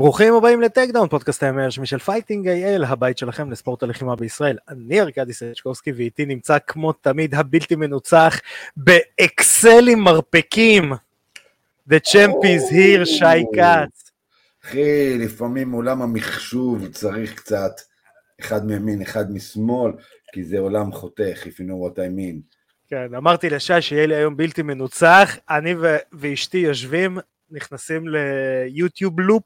ברוכים הבאים לטייקדאון, פודקאסט ה-MMA הרשמי של Fighting IL, הבית שלכם לספורט הלחימה בישראל. אני ארכדי סצ'קובסקי ואיתי נמצא כמו תמיד הבלתי מנוצח באקסלים מרפקים. The champ is here, שי כץ. אחי, לפעמים עולם המחשוב צריך קצת אחד מימין, אחד משמאל, כי זה עולם חותך, if you know what I mean. כן, אמרתי לשי שיהיה לי היום בלתי מנוצח, אני ואשתי יושבים, נכנסים ליוטיוב לופ,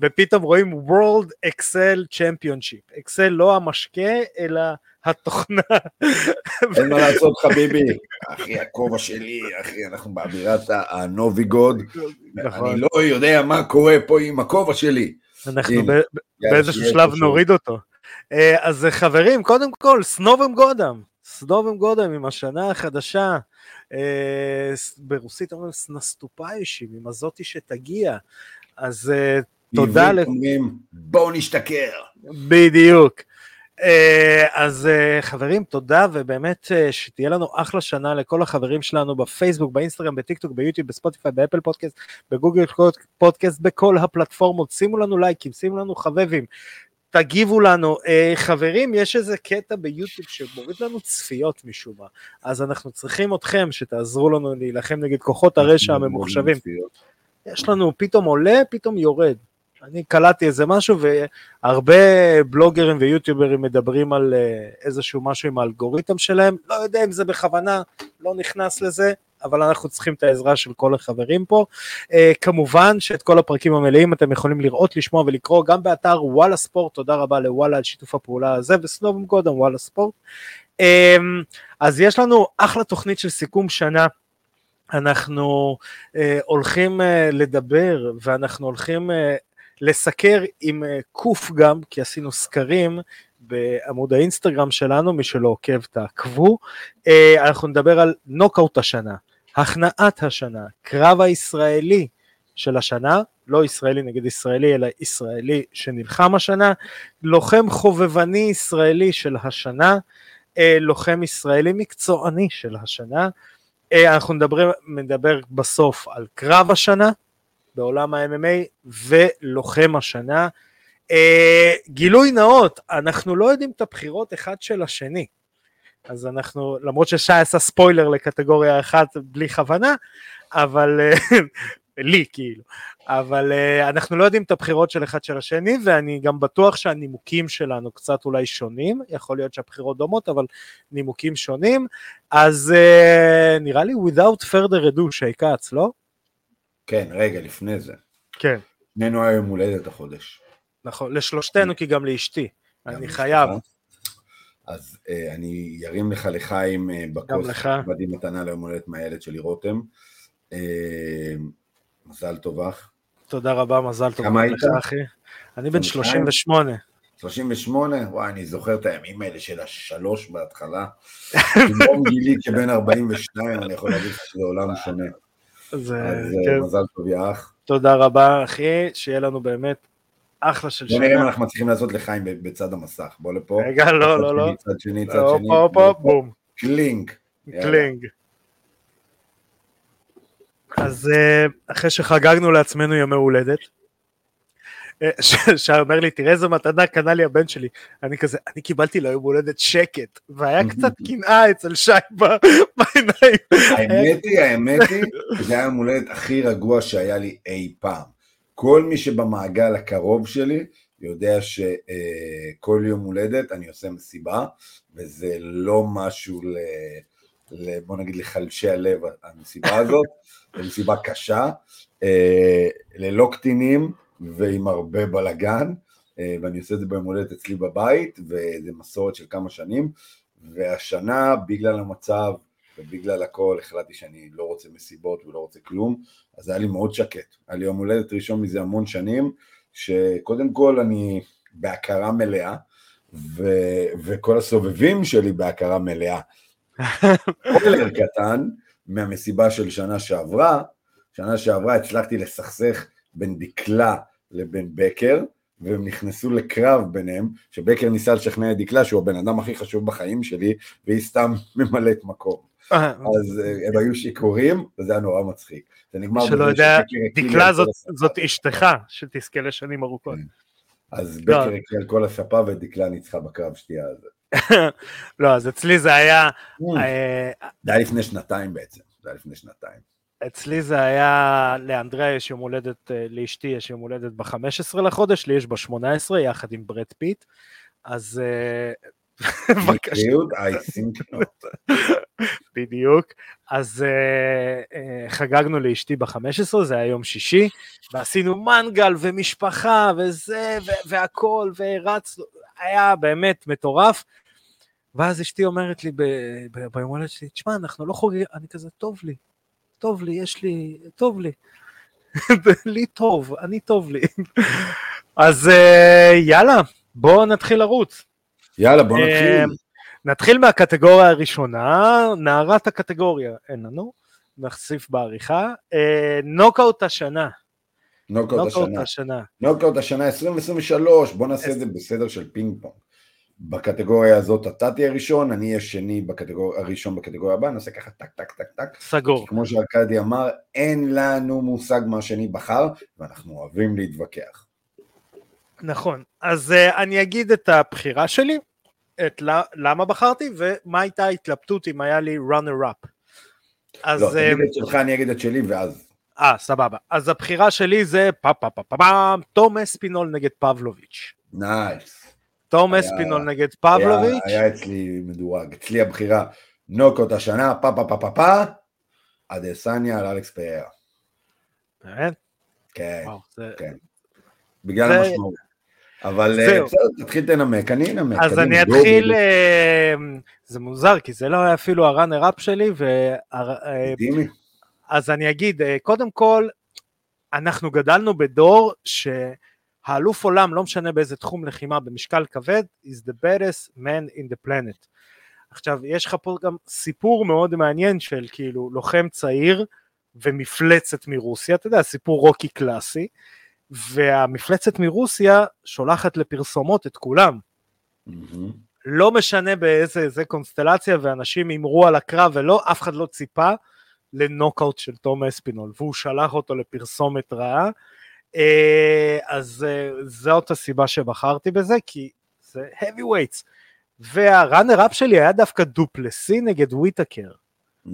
ופתאום רואים World Excel Championship. אקסל לא המשקה, אלא התוכנה. אין מה לעשות חביבי, אחי הכובע שלי, אחי אנחנו באווירת הנוביגוד, נכון. אני לא יודע מה קורה פה עם הכובע שלי. אנחנו באיזשהו שלב. נוריד אותו. אה, אז חברים, קודם כל, סנובם גודם. סנובם גודם עם השנה החדשה. אה, ברוסית אומרים с наступающим, עם הזאתי שתגיע. אז אה, תודה ל- אומרים בואו נשתכר. בדיוק. אה, אז אה, חברים, תודה, ובאמת אה, שתהיה לנו אחלה שנה לכל החברים שלנו בפייסבוק, באינסטגרם, בטיקטוק, ביוטיוב, בספוטיפיי, באפל פודקאסט, בגוגל פודקאסט, בכל הפלטפורמות. שימו לנו לייקים, שימו לנו לבבים, תגיבו לנו. חברים, יש איזה קטע ביוטיוב שמוריד לנו צפיות משום מה, אז אנחנו צריכים אתכם שתעזרו לנו להילחם נגד כוחות הרשע הממוחשבים. יש לנו פתאום עולה, פתאום יורד. אני קלטתי איזה משהו והרבה בלוגרים ויוטיוברים מדברים על אה, איזשהו משהו עם האלגוריתם שלהם, לא יודע אם זה בכוונה, לא נכנס לזה, אבל אנחנו צריכים את העזרה של כל החברים פה. אה, כמובן שאת כל הפרקים המלאים אתם יכולים לראות, לשמוע ולקרוא גם באתר וואלה ספורט, תודה רבה לוואלה על שיתוף הפעולה הזה, וסנובם גודם וואלה ספורט. אה, אז יש לנו אחלה תוכנית של סיכום שנה. אנחנו אה, הולכים אה, לדבר ואנחנו הולכים אה, לסקר עם אה, קוף גם, כי עשינו סקרים בעמוד האינסטגרם שלנו, מי שלא עוקב תעקבו. אה, אנחנו נדבר על נוקאוט השנה, הכנעת השנה, קרב הישראלי של השנה, לא ישראלי נגד ישראלי, אלא ישראלי שנלחם השנה, לוחם חובבני ישראלי של השנה, אה, לוחם ישראלי מקצועני של השנה, אנחנו נדבר, נדבר בסוף על קרב השנה בעולם ה-MMA ולוחם השנה. אה, גילוי נאות, אנחנו לא יודעים את הבחירות אחד של השני. אז אנחנו, למרות ששי עשה ספוילר לקטגוריה אחת בלי כוונה, אבל אה, לי כאילו, אבל אה, אנחנו לא יודעים את הבחירות של אחד של השני, ואני גם בטוח שהנימוקים שלנו קצת אולי שונים, יכול להיות שהבחירות דומות, אבל נימוקים שונים, אז אה, נראה לי without further ado, שי כץ, לא? כן, רגע, לפני זה. כן, שנינו היה יום הולדת החודש. נכון, לשלושתנו, כי גם לאשתי, גם אני. חייב. אז אה, אני ארים לך לחיים אה, בכוס, לך. באתי מתנה ליום הולדת מהילד שלי רותם. אה, מזל טוב אח. תודה רבה, מזל טוב. כמה גם היית? אחי. אני בן 22? 38. 38, וואי, אני זוכר את הימים האלה של השלוש בהתחלה. במקום גילי כבן 42, אני יכול להגיד שזה עולם שונה. אז אה, כן, מזל טוב יא אח. תודה רבה, אחי, שיהיה לנו באמת אחלה של בוא נראה שנה. אנחנו מצליחים לעשות לחיים בצד המסך. בוא לפה. רגע, לא, לא, לא. צד שני, צד הופ, שני. הופ, הופ, בום. קלינק. יאללה. קלינג. אז אה, אחרי שחגגנו לעצמנו ימי הולדת, שי אומר לי, תראה איזה מתנה קנה לי הבן שלי. אני כזה, אני קיבלתי ליום הולדת שקט, והיה קצת קנאה אצל שי בעיניים. האמת היא, האמת היא, זה היה היום הולדת הכי רגוע שהיה לי אי פעם. כל מי שבמעגל הקרוב שלי יודע שכל יום הולדת אני עושה מסיבה, וזה לא משהו ל... ל- בוא נגיד לחלשי הלב, המסיבה הזאת, זו מסיבה קשה, אה, ללא קטינים ועם הרבה בלאגן, אה, ואני עושה את זה ביום הולדת אצלי בבית, וזה מסורת של כמה שנים, והשנה, בגלל המצב ובגלל הכל, החלטתי שאני לא רוצה מסיבות ולא רוצה כלום, אז היה לי מאוד שקט. היה לי יום הולדת ראשון מזה המון שנים, שקודם כל אני בהכרה מלאה, ו... וכל הסובבים שלי בהכרה מלאה. ספוילר קטן מהמסיבה של שנה שעברה, שנה שעברה הצלחתי לסכסך בין דקלה לבין בקר, והם נכנסו לקרב ביניהם, שבקר ניסה לשכנע את דקלה שהוא הבן אדם הכי חשוב בחיים שלי, והיא סתם ממלאת מקום. אז הם היו שיכורים, וזה היה נורא מצחיק. זה נגמר מי שלא יודע, דקלה זאת אשתך, שתזכה לשנים ארוכות. כן. אז בקר הקל כל הספה ודקלה ניצחה בקרב שתייה הזה. לא, אז אצלי זה היה... זה היה לפני שנתיים בעצם, זה היה לפני שנתיים. אצלי זה היה, לאנדריה יש יום הולדת, לאשתי יש יום הולדת ב-15 לחודש, לי יש ב-18 יחד עם ברד פיט, אז בבקשה. בדיוק. אז uh, חגגנו לאשתי ב-15, זה היה יום שישי, ועשינו מנגל ומשפחה וזה והכל, והרצנו, היה באמת מטורף. ואז אשתי אומרת לי ביום הולדת שלי, תשמע, אנחנו לא חוגגים, אני כזה, טוב לי, טוב לי, יש לי, טוב לי. לי טוב, אני טוב לי. אז uh, יאללה, בואו נתחיל לרוץ. יאללה, בוא נתחיל. נתחיל מהקטגוריה הראשונה, נערת הקטגוריה, אין לנו, נוסיף בעריכה. נוקאוט השנה. נוקאוט השנה. נוקאוט השנה 2023, בוא נעשה את זה בסדר של פינג פונג. בקטגוריה הזאת אתה תהיה ראשון, אני אהיה שני בקטגוריה, הראשון בקטגוריה הבאה, נעשה ככה טק טק טק טק. סגור. כמו שארקדי אמר, אין לנו מושג מה השני בחר, ואנחנו אוהבים להתווכח. נכון, אז uh, אני אגיד את הבחירה שלי, את למה בחרתי ומה הייתה ההתלבטות אם היה לי runner up. אז... לא, תגיד את שלך, אני אגיד את שלי ואז... אה, סבבה. אז הבחירה שלי זה פה פה פה פה תום אספינול נגד פבלוביץ'. נייס. תום אספינול נגד פבלוביץ'. היה, היה אצלי מדורג. אצלי הבחירה נוקות השנה, פה פה פה פה פה, אדסניה על אלכס פיירה. באמת? כן, כן. בגלל המשמעות. אבל אה, תתחיל לנמק, אני אנמק. אז אני אתחיל, אה, זה מוזר, כי זה לא היה אפילו הראנר אפ שלי, אה, אז אני אגיד, קודם כל, אנחנו גדלנו בדור שהאלוף עולם, לא משנה באיזה תחום לחימה, במשקל כבד, is the baddest man in the planet. עכשיו, יש לך פה גם סיפור מאוד מעניין של כאילו לוחם צעיר ומפלצת מרוסיה, אתה יודע, סיפור רוקי קלאסי. והמפלצת מרוסיה שולחת לפרסומות את כולם. Mm-hmm. לא משנה באיזה איזה קונסטלציה, ואנשים הימרו על הקרב ולא, אף אחד לא ציפה לנוקאוט של תום אספינול, והוא שלח אותו לפרסומת רעה. אה, אז אה, זאת הסיבה שבחרתי בזה, כי זה heavy weights. והראנר אפ שלי היה דווקא דופלסי נגד וויטקר. Mm.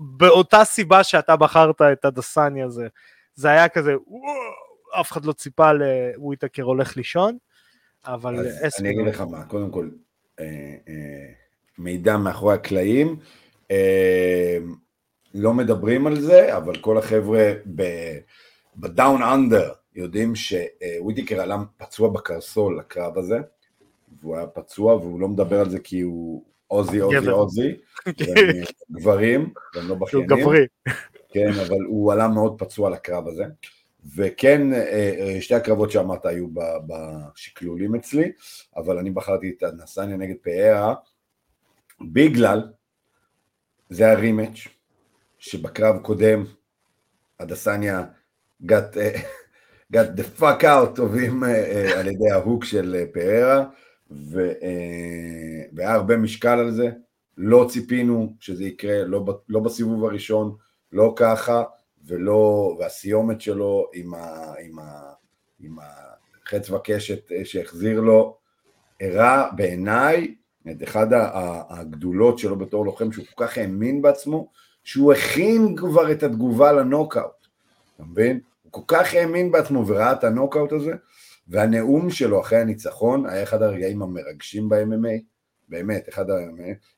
באותה סיבה שאתה בחרת את הדסני הזה. זה היה כזה, וואו, אף אחד לא ציפה לוויטקר הולך לישון, אבל. אני אגיד לך מה, קודם כל, אה, אה, מידע מאחורי הקלעים, אה, לא מדברים על זה, אבל כל החבר'ה בדאון אנדר יודעים שוויטקר עלה פצוע בקרסול לקרב הזה, והוא היה פצוע והוא לא מדבר על זה כי הוא עוזי עוזי עוזי, גברים, והם לא בכיינים, כן, אבל הוא עלה מאוד פצוע לקרב הזה. וכן, אה, אה, שתי הקרבות שאמרת היו בשקלולים אצלי, אבל אני בחרתי את הנסניה נגד פארה, בגלל, זה היה רימץ', שבקרב קודם, הדסניה got, uh, got the fuck out טובים uh, uh, על ידי ההוק של פארה, והיה הרבה משקל על זה, לא ציפינו שזה יקרה, לא, לא בסיבוב הראשון, לא ככה, ולא, והסיומת שלו עם, ה, עם, ה, עם החץ וקשת אה, שהחזיר לו, הראה בעיניי את אחד הגדולות שלו בתור לוחם שהוא כל כך האמין בעצמו, שהוא הכין כבר את התגובה לנוקאוט, אתה מבין? כל כך האמין בעצמו וראה את הנוקאוט הזה, והנאום שלו אחרי הניצחון היה אחד הרגעים המרגשים ב-MMA, באמת, אחד ה...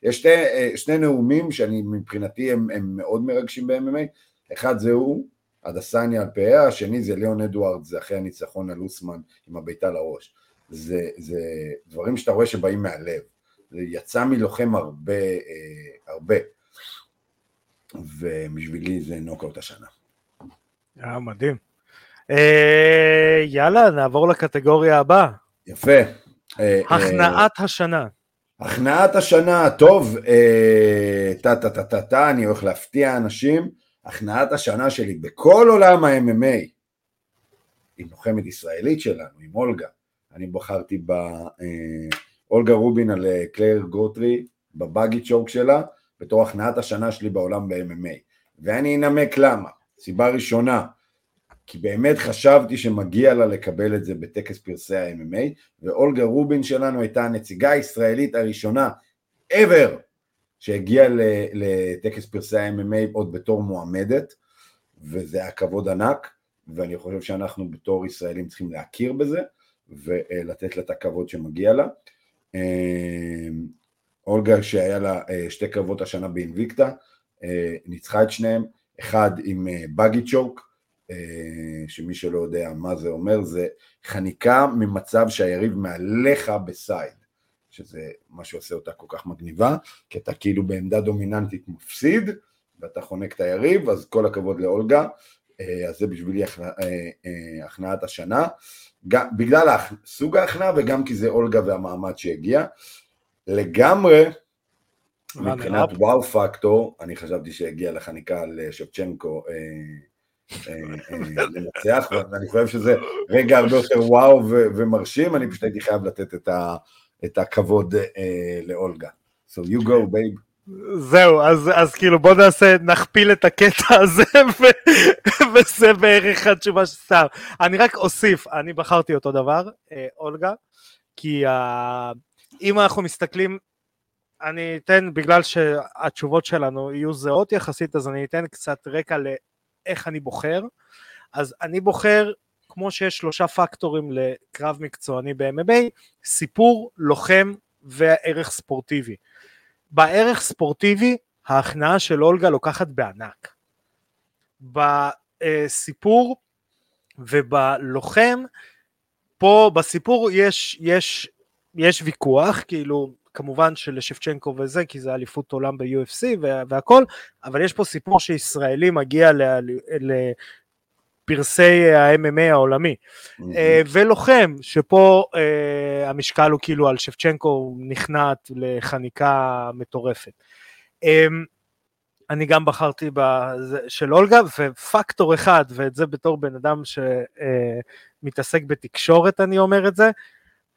יש שתי, שני נאומים שאני מבחינתי הם, הם מאוד מרגשים ב-MMA, אחד זה הוא, הדסניה על פאה, השני זה ליאון אדוארד, זה אחרי הניצחון על אוסמן עם הביתה לראש. זה, זה דברים שאתה רואה שבאים מהלב. זה יצא מלוחם הרבה, אה, הרבה. ובשבילי זה נוקאוט השנה. היה מדהים. אה, יאללה, נעבור לקטגוריה הבאה. יפה. אה, הכנעת אה, השנה. הכנעת השנה, טוב, אה, טה טה טה טה טה, אני הולך להפתיע אנשים. הכנעת השנה שלי בכל עולם ה-MMA, עם לוחמת ישראלית שלנו, עם אולגה, אני בחרתי באולגה אה, רובין על אה, קלייר גוטרי, ב buggy choke שלה, בתור הכנעת השנה שלי בעולם ב-MMA. ואני אנמק למה. סיבה ראשונה, כי באמת חשבתי שמגיע לה לקבל את זה בטקס פרסי ה-MMA, ואולגה רובין שלנו הייתה הנציגה הישראלית הראשונה ever שהגיעה לטקס פרסי ה-MMA עוד בתור מועמדת, וזה היה כבוד ענק, ואני חושב שאנחנו בתור ישראלים צריכים להכיר בזה, ולתת לה את הכבוד שמגיע לה. אמ, אולגה שהיה לה אה, שתי קרבות השנה באינביקטה, אה, ניצחה את שניהם, אחד עם בגי אה, צ'וק, שמי שלא יודע מה זה אומר, זה חניקה ממצב שהיריב מעליך בסייד, שזה מה שעושה אותה כל כך מגניבה, כי אתה כאילו בעמדה דומיננטית מפסיד, ואתה חונק את היריב, אז כל הכבוד לאולגה, אז זה בשבילי הכנעת השנה. גם, בגלל סוג ההכנעה וגם כי זה אולגה והמעמד שהגיע. לגמרי, מבחינת וואו פקטור, אני חשבתי שהגיע לחניקה לשבצ'נקו אה, אה, אה, לנצח, ואני חושב שזה רגע הרבה יותר וואו ומרשים, אני פשוט הייתי חייב לתת את הכבוד לאולגה. So you go, babe. זהו, אז, אז כאילו בוא נעשה, נכפיל את הקטע הזה, ו, וזה בערך התשובה של סתם. אני רק אוסיף, אני בחרתי אותו דבר, אה, אולגה, כי אה, אם אנחנו מסתכלים, אני אתן, בגלל שהתשובות שלנו יהיו זהות יחסית, אז אני אתן קצת רקע לאיך אני בוחר. אז אני בוחר, כמו שיש שלושה פקטורים לקרב מקצועני ב-MMA, סיפור, לוחם וערך ספורטיבי. בערך ספורטיבי ההכנעה של אולגה לוקחת בענק. בסיפור ובלוחם, פה בסיפור יש, יש, יש ויכוח, כאילו כמובן שלשפצ'נקו וזה, כי זה אליפות עולם ב-UFC והכל, אבל יש פה סיפור שישראלי מגיע ל, ל, פרסי ה-MMA העולמי. Mm-hmm. ולוחם, שפה uh, המשקל הוא כאילו על שפצ'נקו נכנעת לחניקה מטורפת. Um, אני גם בחרתי בזה של אולגה, ופקטור אחד, ואת זה בתור בן אדם שמתעסק uh, בתקשורת אני אומר את זה,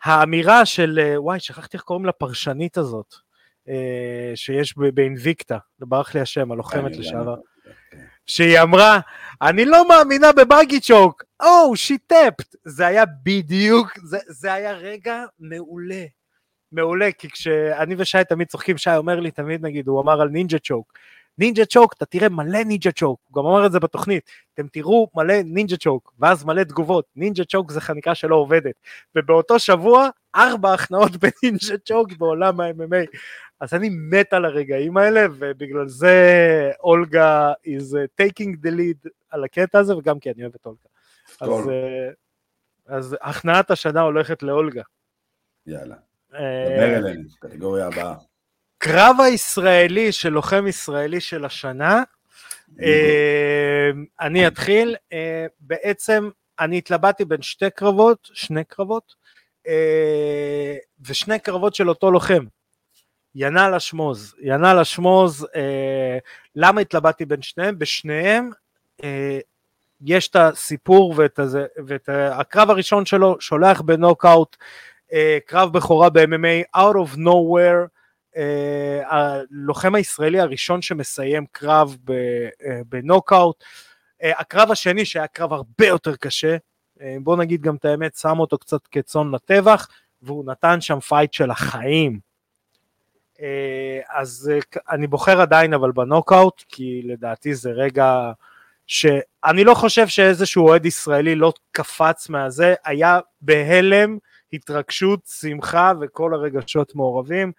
האמירה של, uh, וואי, שכחתי איך קוראים לפרשנית הזאת, uh, שיש באינביקטה, ברח לי השם, הלוחמת לשעבר. שהיא אמרה, אני לא מאמינה בבאגי צ'וק, או, שיטפט. זה היה בדיוק, זה, זה היה רגע מעולה. מעולה, כי כשאני ושי תמיד צוחקים, שי אומר לי תמיד, נגיד, הוא אמר על ninja choke. Ninja choke, אתה תראה מלא ninja choke, הוא גם אמר את זה בתוכנית, אתם תראו מלא ninja choke, ואז מלא תגובות, ninja choke זה חניקה שלא עובדת, ובאותו שבוע, ארבע הכנעות ב ninja choke בעולם ה-MMA, אז אני מת על הרגעים האלה, ובגלל זה אולגה is uh, taking the lead על הקטע הזה, וגם כי אני אוהב את אולגה. אז, אה, אז הכנעת השנה הולכת לאולגה. יאללה. אה, דבר אלינו, קטגוריה הבאה. קרב הישראלי של לוחם ישראלי של השנה, אני אתחיל, בעצם אני התלבטתי בין שתי קרבות, שני קרבות, ושני קרבות של אותו לוחם. ינאל אשמוז, ינאל אשמוז, אה, למה התלבטתי בין שניהם? בשניהם אה, יש את הסיפור ואת, הזה, ואת הקרב הראשון שלו, שולח בנוקאוט, אה, קרב בכורה ב-MMA, out of nowhere, אה, הלוחם הישראלי הראשון שמסיים קרב אה, בנוקאוט, אה, הקרב השני שהיה קרב הרבה יותר קשה, אה, בוא נגיד גם את האמת, שם אותו קצת כצאן לטבח, והוא נתן שם fight של החיים. אה, אז אה, אני בוחר עדיין אבל בנוקאוט, כי לדעתי זה רגע שאני לא חושב שאיזשהו אוהד ישראלי לא קפץ מהזה, היה בהלם, התרגשות, שמחה וכל הרגשות מעורבים,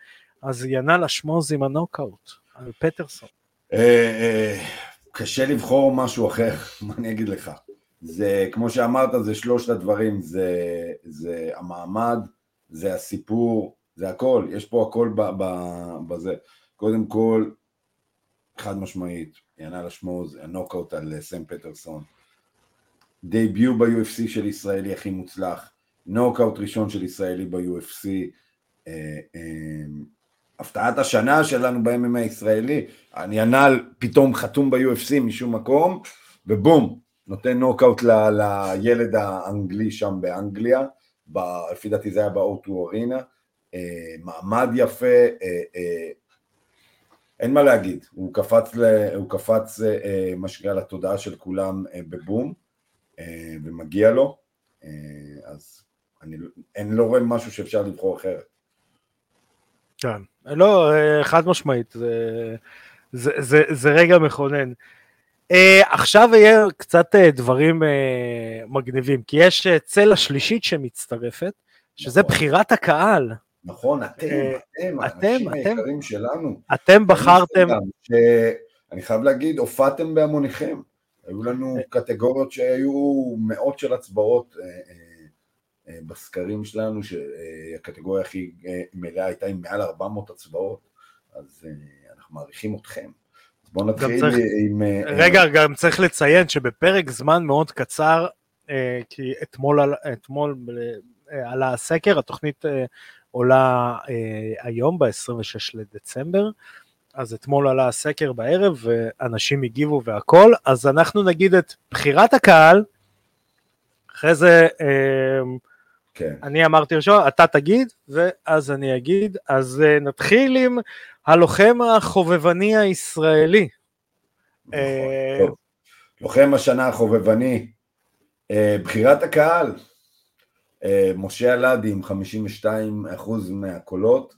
אז ינאל אשמוז עם הנוקאוט, על פטרסון. אה, קשה לבחור משהו אחר, מה אני אגיד לך? זה, כמו שאמרת, זה שלושת הדברים, זה, זה המעמד, זה הסיפור, זה הכל, יש פה הכל בזה. קודם כל, חד משמעית, ינאל אשמוז, הנוקאוט על אה, סם פטרסון. debut ב-UFC של ישראלי הכי מוצלח, נוקאוט ראשון של ישראלי ב-UFC, אה, אה, הפתעת השנה שלנו ב-MMA הישראלי, ינאל פתאום חתום ב-UFC משום מקום, ובום, נותן נוקאוט לילד האנגלי שם באנגליה, לפי דעתי זה היה ב-O2 ארינה, אה, מעמד יפה, אה, אה, אין מה להגיד, הוא קפץ, ל, הוא קפץ אה, מה שנקרא לתודעה של כולם אה, בבום, אה, ומגיע לו, אה, אז אני אין, לא רואה משהו שאפשר לבחור אחרת. כן, לא, אה, חד משמעית, זה, זה, זה, זה רגע מכונן. Uh, עכשיו יהיה קצת uh, דברים uh, מגניבים, כי יש uh, צלע שלישית שמצטרפת, שזה נכון. בחירת הקהל. נכון, אתם, אתם, האנשים היקרים שלנו. אתם בחרתם... ש... אני חייב להגיד, הופעתם בהמוניכם. היו לנו קטגוריות שהיו מאות של הצבעות בסקרים שלנו, שהקטגוריה הכי מלאה הייתה עם מעל 400 הצבעות, אז אנחנו מעריכים אתכם. בוא נתחיל צריך, עם... אה, רגע, uh, גם צריך לציין שבפרק זמן מאוד קצר, כי אתמול, אתמול עלה הסקר, התוכנית עולה היום, ב-26 לדצמבר, אז אתמול עלה הסקר בערב, ואנשים הגיבו והכל, אז אנחנו נגיד את בחירת הקהל, אחרי זה... כן. אני אמרתי ראשון, אתה תגיד, ואז אני אגיד. אז uh, נתחיל עם הלוחם החובבני הישראלי. נכון, uh, לוחם השנה החובבני, uh, בחירת הקהל, uh, משה אלעדי עם 52% מהקולות,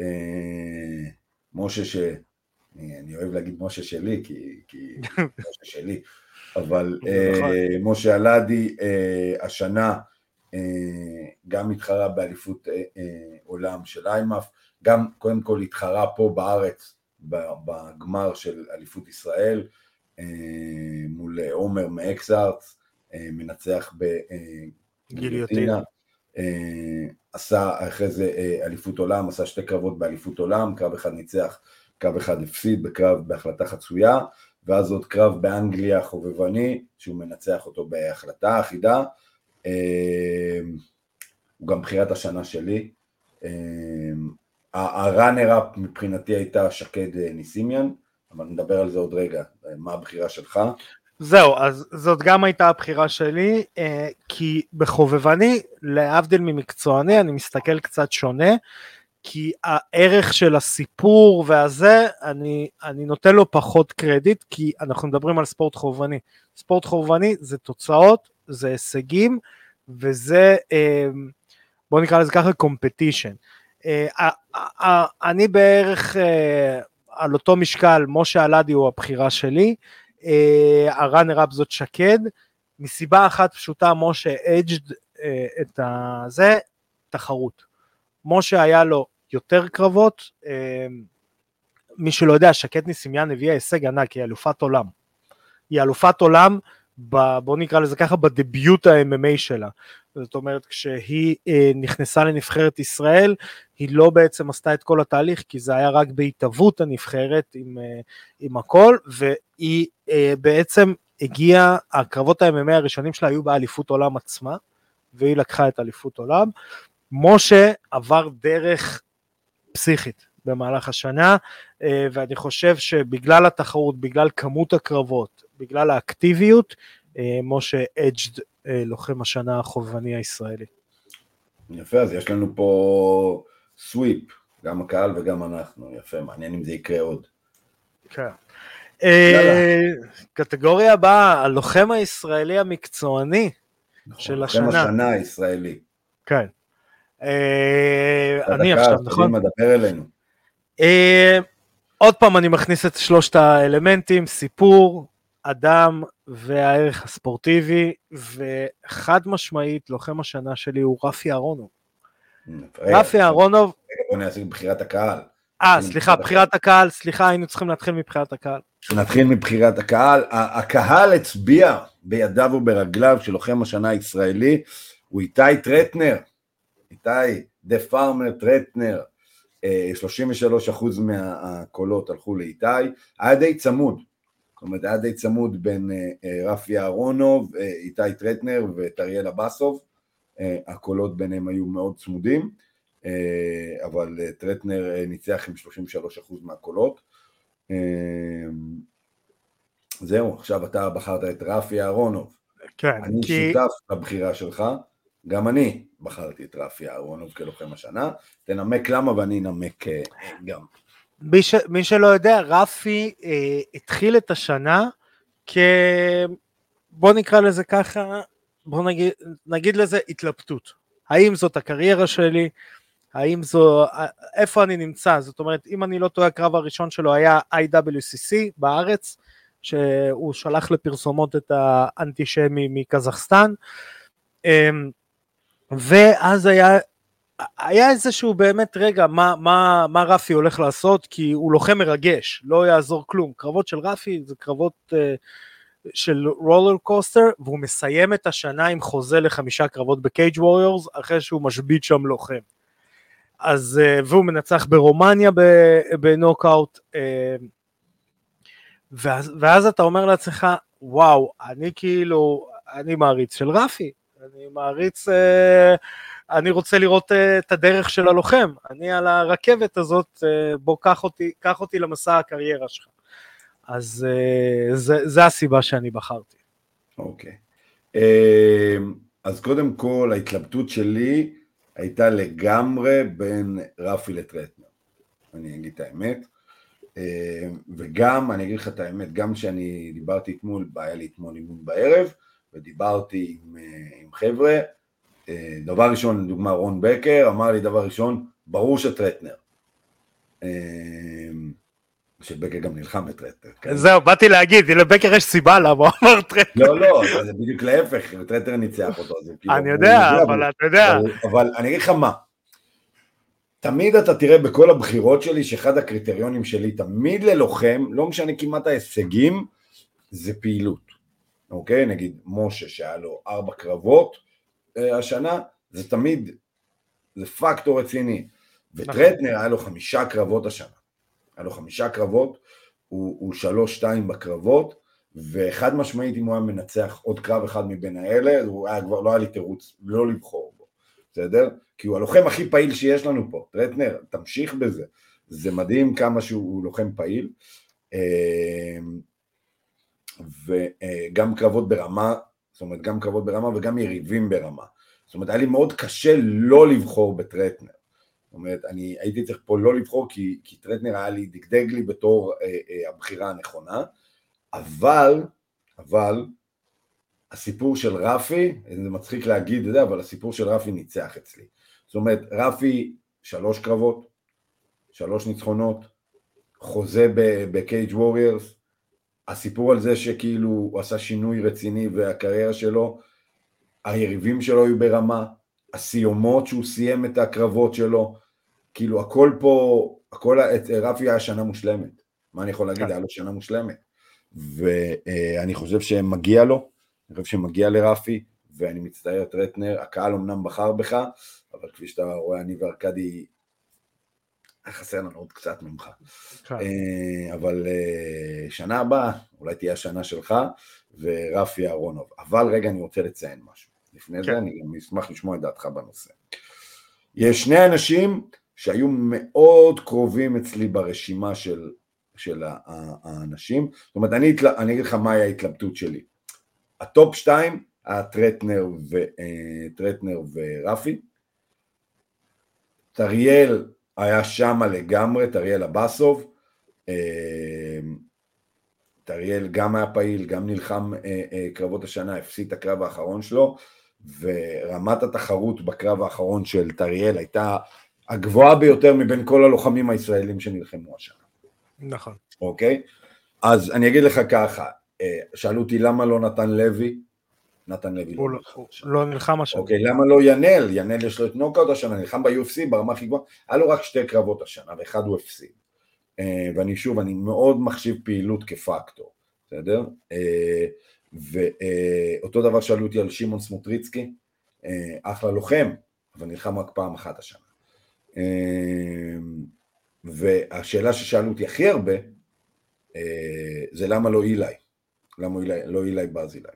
uh, משה ש... אני אוהב להגיד משה שלי, כי, כי משה שלי, אבל נכון. משה אלעדי השנה אה, גם התחרה באליפות אה, אה, עולם של איימאף, גם קודם כל התחרה פה בארץ בגמר של אליפות ישראל מול עומר מאקסארטס, מנצח בגיליוטינה, עשה אחרי זה אליפות עולם, עשה שתי קרבות באליפות עולם, קרב אחד ניצח, קרב אחד הפסיד בקרב בהחלטה חצויה, ואז עוד קרב באנגליה חובבני, שהוא מנצח אותו בהחלטה אחידה, הוא גם בחירת השנה שלי. אמ, הראנר-אפ מבחינתי הייתה שקד אה, ניסימיאן, אבל נדבר על זה עוד רגע, מה הבחירה שלך? זהו, אז זאת גם הייתה הבחירה שלי, אה, כי בחובבני, להבדיל ממקצועני, אני מסתכל קצת שונה, כי הערך של הסיפור והזה, אני, אני נותן לו פחות קרדיט, כי אנחנו מדברים על ספורט חובבני. ספורט חובבני זה תוצאות, זה הישגים, וזה, אה, בוא נקרא לזה ככה, קומפטישן. אה, אני בערך אה, על אותו משקל, משה אלעדי הוא הבחירה שלי, הראנר אפ זאת שקד, מסיבה אחת פשוטה, משה אג'ד את הזה, תחרות. משה היה לו יותר קרבות, מי שלא יודע, שקד ניסימיאן הביאה הישג ענק, היא אלופת עולם. היא אלופת עולם ב, בוא נקרא לזה ככה, בדביוט ה-MMA שלה. זאת אומרת, כשהיא אה, נכנסה לנבחרת ישראל, היא לא בעצם עשתה את כל התהליך, כי זה היה רק בהתהוות הנבחרת עם, אה, עם הכל, והיא אה, בעצם הגיעה, הקרבות ה-MMA הראשונים שלה היו באליפות עולם עצמה, והיא לקחה את אליפות עולם. משה עבר דרך פסיכית במהלך השנה, אה, ואני חושב שבגלל התחרות, בגלל כמות הקרבות, בגלל האקטיביות, אה, משה אג'ד אה, לוחם השנה החובבני הישראלי. יפה, אז יש לנו פה סוויפ, גם הקהל וגם אנחנו, יפה, מעניין אם זה יקרה עוד. כן. קטגוריה הבאה, הלוחם הישראלי המקצועני נכון, של השנה. לוחם השנה הישראלי. כן. אני עכשיו, נכון? דבר אלינו. עוד פעם אני מכניס את שלושת האלמנטים, סיפור, אדם והערך הספורטיבי, וחד משמעית, לוחם השנה שלי הוא רפי אהרונוב. רפי אהרונוב... בוא נעשה בחירת הקהל. אה, סליחה, בחירת הקהל, סליחה, היינו צריכים להתחיל מבחירת הקהל. נתחיל מבחירת הקהל. הקהל הצביע בידיו וברגליו של לוחם השנה הישראלי, הוא איתי טרטנר. איתי, the Farmer טרטנר. 33% מהקולות הלכו לאיתי, היה די צמוד, זאת אומרת היה די צמוד בין אה, אה, רפי אהרונוב, אה, איתי טרטנר ואת אריאל אבסוב, הקולות ביניהם היו מאוד צמודים, אבל טרטנר ניצח עם 33% מהקולות. זהו, עכשיו אתה בחרת את רפי אהרונוב. כן, אני כי... שותף לבחירה שלך, גם אני בחרתי את רפי אהרונוב כלוחם השנה, תנמק למה ואני אנמק גם. מי, ש, מי שלא יודע, רפי אה, התחיל את השנה כ... בוא נקרא לזה ככה, בוא נגיד, נגיד לזה התלבטות. האם זאת הקריירה שלי? האם זו, איפה אני נמצא? זאת אומרת, אם אני לא טועה, הקרב הראשון שלו היה IWCC בארץ, שהוא שלח לפרסומות את האנטישמי מקזחסטן, אמ, ואז היה, היה איזשהו באמת רגע, מה, מה, מה רפי הולך לעשות, כי הוא לוחם מרגש, לא יעזור כלום. קרבות של רפי זה קרבות uh, של רולר קוסטר, והוא מסיים את השנה עם חוזה לחמישה קרבות בקייג' ווריורס, אחרי שהוא משבית שם לוחם. אז, uh, והוא מנצח ברומניה בנוקאוט, uh, ואז, ואז אתה אומר לעצמך, וואו, אני כאילו, אני מעריץ של רפי, אני מעריץ, אה, אני רוצה לראות אה, את הדרך של הלוחם, אני על הרכבת הזאת, אה, בוא קח אותי, קח אותי למסע הקריירה שלך. אז אה, זה, זה הסיבה שאני בחרתי. אוקיי. אה, אז קודם כל, ההתלבטות שלי הייתה לגמרי בין רפי לטרטנר. אני אגיד את האמת. וגם, אני אגיד לך את האמת, גם כשאני דיברתי אתמול, היה לי אתמול אימון בערב, ודיברתי עם, עם חבר'ה, דבר ראשון, לדוגמה רון בקר, אמר לי דבר ראשון, ברור שטרטנר. שבקר גם נלחם בטרטנר. כן? זהו, באתי להגיד, לבקר יש סיבה למה הוא אמר טרטנר. לא, לא, זה בדיוק להפך, טרטנר ניצח אותו. כאילו, אני יודע, אבל אתה יודע. אבל אני אגיד לך מה, תמיד אתה תראה בכל הבחירות שלי שאחד הקריטריונים שלי תמיד ללוחם, לא משנה כמעט ההישגים, זה פעילות. אוקיי? נגיד משה שהיה לו ארבע קרבות אה, השנה, זה תמיד, זה פקטור רציני. וטרטנר היה לו חמישה קרבות השנה. היה לו חמישה קרבות, הוא, הוא שלוש שתיים בקרבות, וחד משמעית אם הוא היה מנצח עוד קרב אחד מבין האלה, הוא היה כבר לא היה לי תירוץ לא לבחור בו, בסדר? כי הוא הלוחם הכי פעיל שיש לנו פה, טרטנר, תמשיך בזה. זה מדהים כמה שהוא לוחם פעיל. אה, וגם קרבות ברמה, זאת אומרת גם קרבות ברמה וגם יריבים ברמה. זאת אומרת היה לי מאוד קשה לא לבחור בטרטנר. זאת אומרת, אני הייתי צריך פה לא לבחור כי, כי טרטנר היה לי, דגדג לי בתור אה, אה, הבחירה הנכונה, אבל, אבל, הסיפור של רפי, זה מצחיק להגיד את זה, אבל הסיפור של רפי ניצח אצלי. זאת אומרת, רפי שלוש קרבות, שלוש ניצחונות, חוזה בקייג' ווריירס, הסיפור על זה שכאילו הוא עשה שינוי רציני והקריירה שלו, היריבים שלו היו ברמה, הסיומות שהוא סיים את הקרבות שלו, כאילו הכל פה, הכל, רפי היה שנה מושלמת, מה אני יכול להגיד, כן. היה לו שנה מושלמת, ואני חושב שמגיע לו, אני חושב שמגיע לרפי, ואני מצטער טרטנר, הקהל אמנם בחר בך, אבל כפי שאתה רואה, אני וארכדי היה חסר לנו עוד קצת ממך. כן. אה, אבל אה, שנה הבאה, אולי תהיה השנה שלך, ורפי אהרונוב. אבל רגע, אני רוצה לציין משהו. לפני כן. זה אני גם אשמח לשמוע את דעתך בנושא. יש שני אנשים שהיו מאוד קרובים אצלי ברשימה של, של האנשים. זאת אומרת, אני, אני אגיד לך מהי ההתלבטות שלי. הטופ שתיים היה טרטנר, ו, אה, טרטנר ורפי. אריאל היה שמה לגמרי, אריאל אבסוב, אה, טריאל גם היה פעיל, גם נלחם אה, אה, קרבות השנה, הפסיד את הקרב האחרון שלו, ורמת התחרות בקרב האחרון של טריאל הייתה הגבוהה ביותר מבין כל הלוחמים הישראלים שנלחמו השנה. נכון. אוקיי? אז אני אגיד לך ככה, שאלו אותי למה לא נתן לוי, נתן לוי. הוא לא, לא נלחם השנה. אוקיי, למה לא ינל? ינל יש לו את נוקאוט השנה, נלחם ב-UFC ברמה הכי גבוהה, היה לו רק שתי קרבות השנה, ואחד הוא הפסיד. אה, ואני שוב, אני מאוד מחשיב פעילות כפקטור, בסדר? אה, ואותו דבר שאלו אותי על שמעון סמוטריצקי, אה, אחלה לוחם, אבל נלחם רק פעם אחת השנה. והשאלה ששאלו אותי הכי הרבה, זה למה לא אילי? למה לא אילי ברזילי?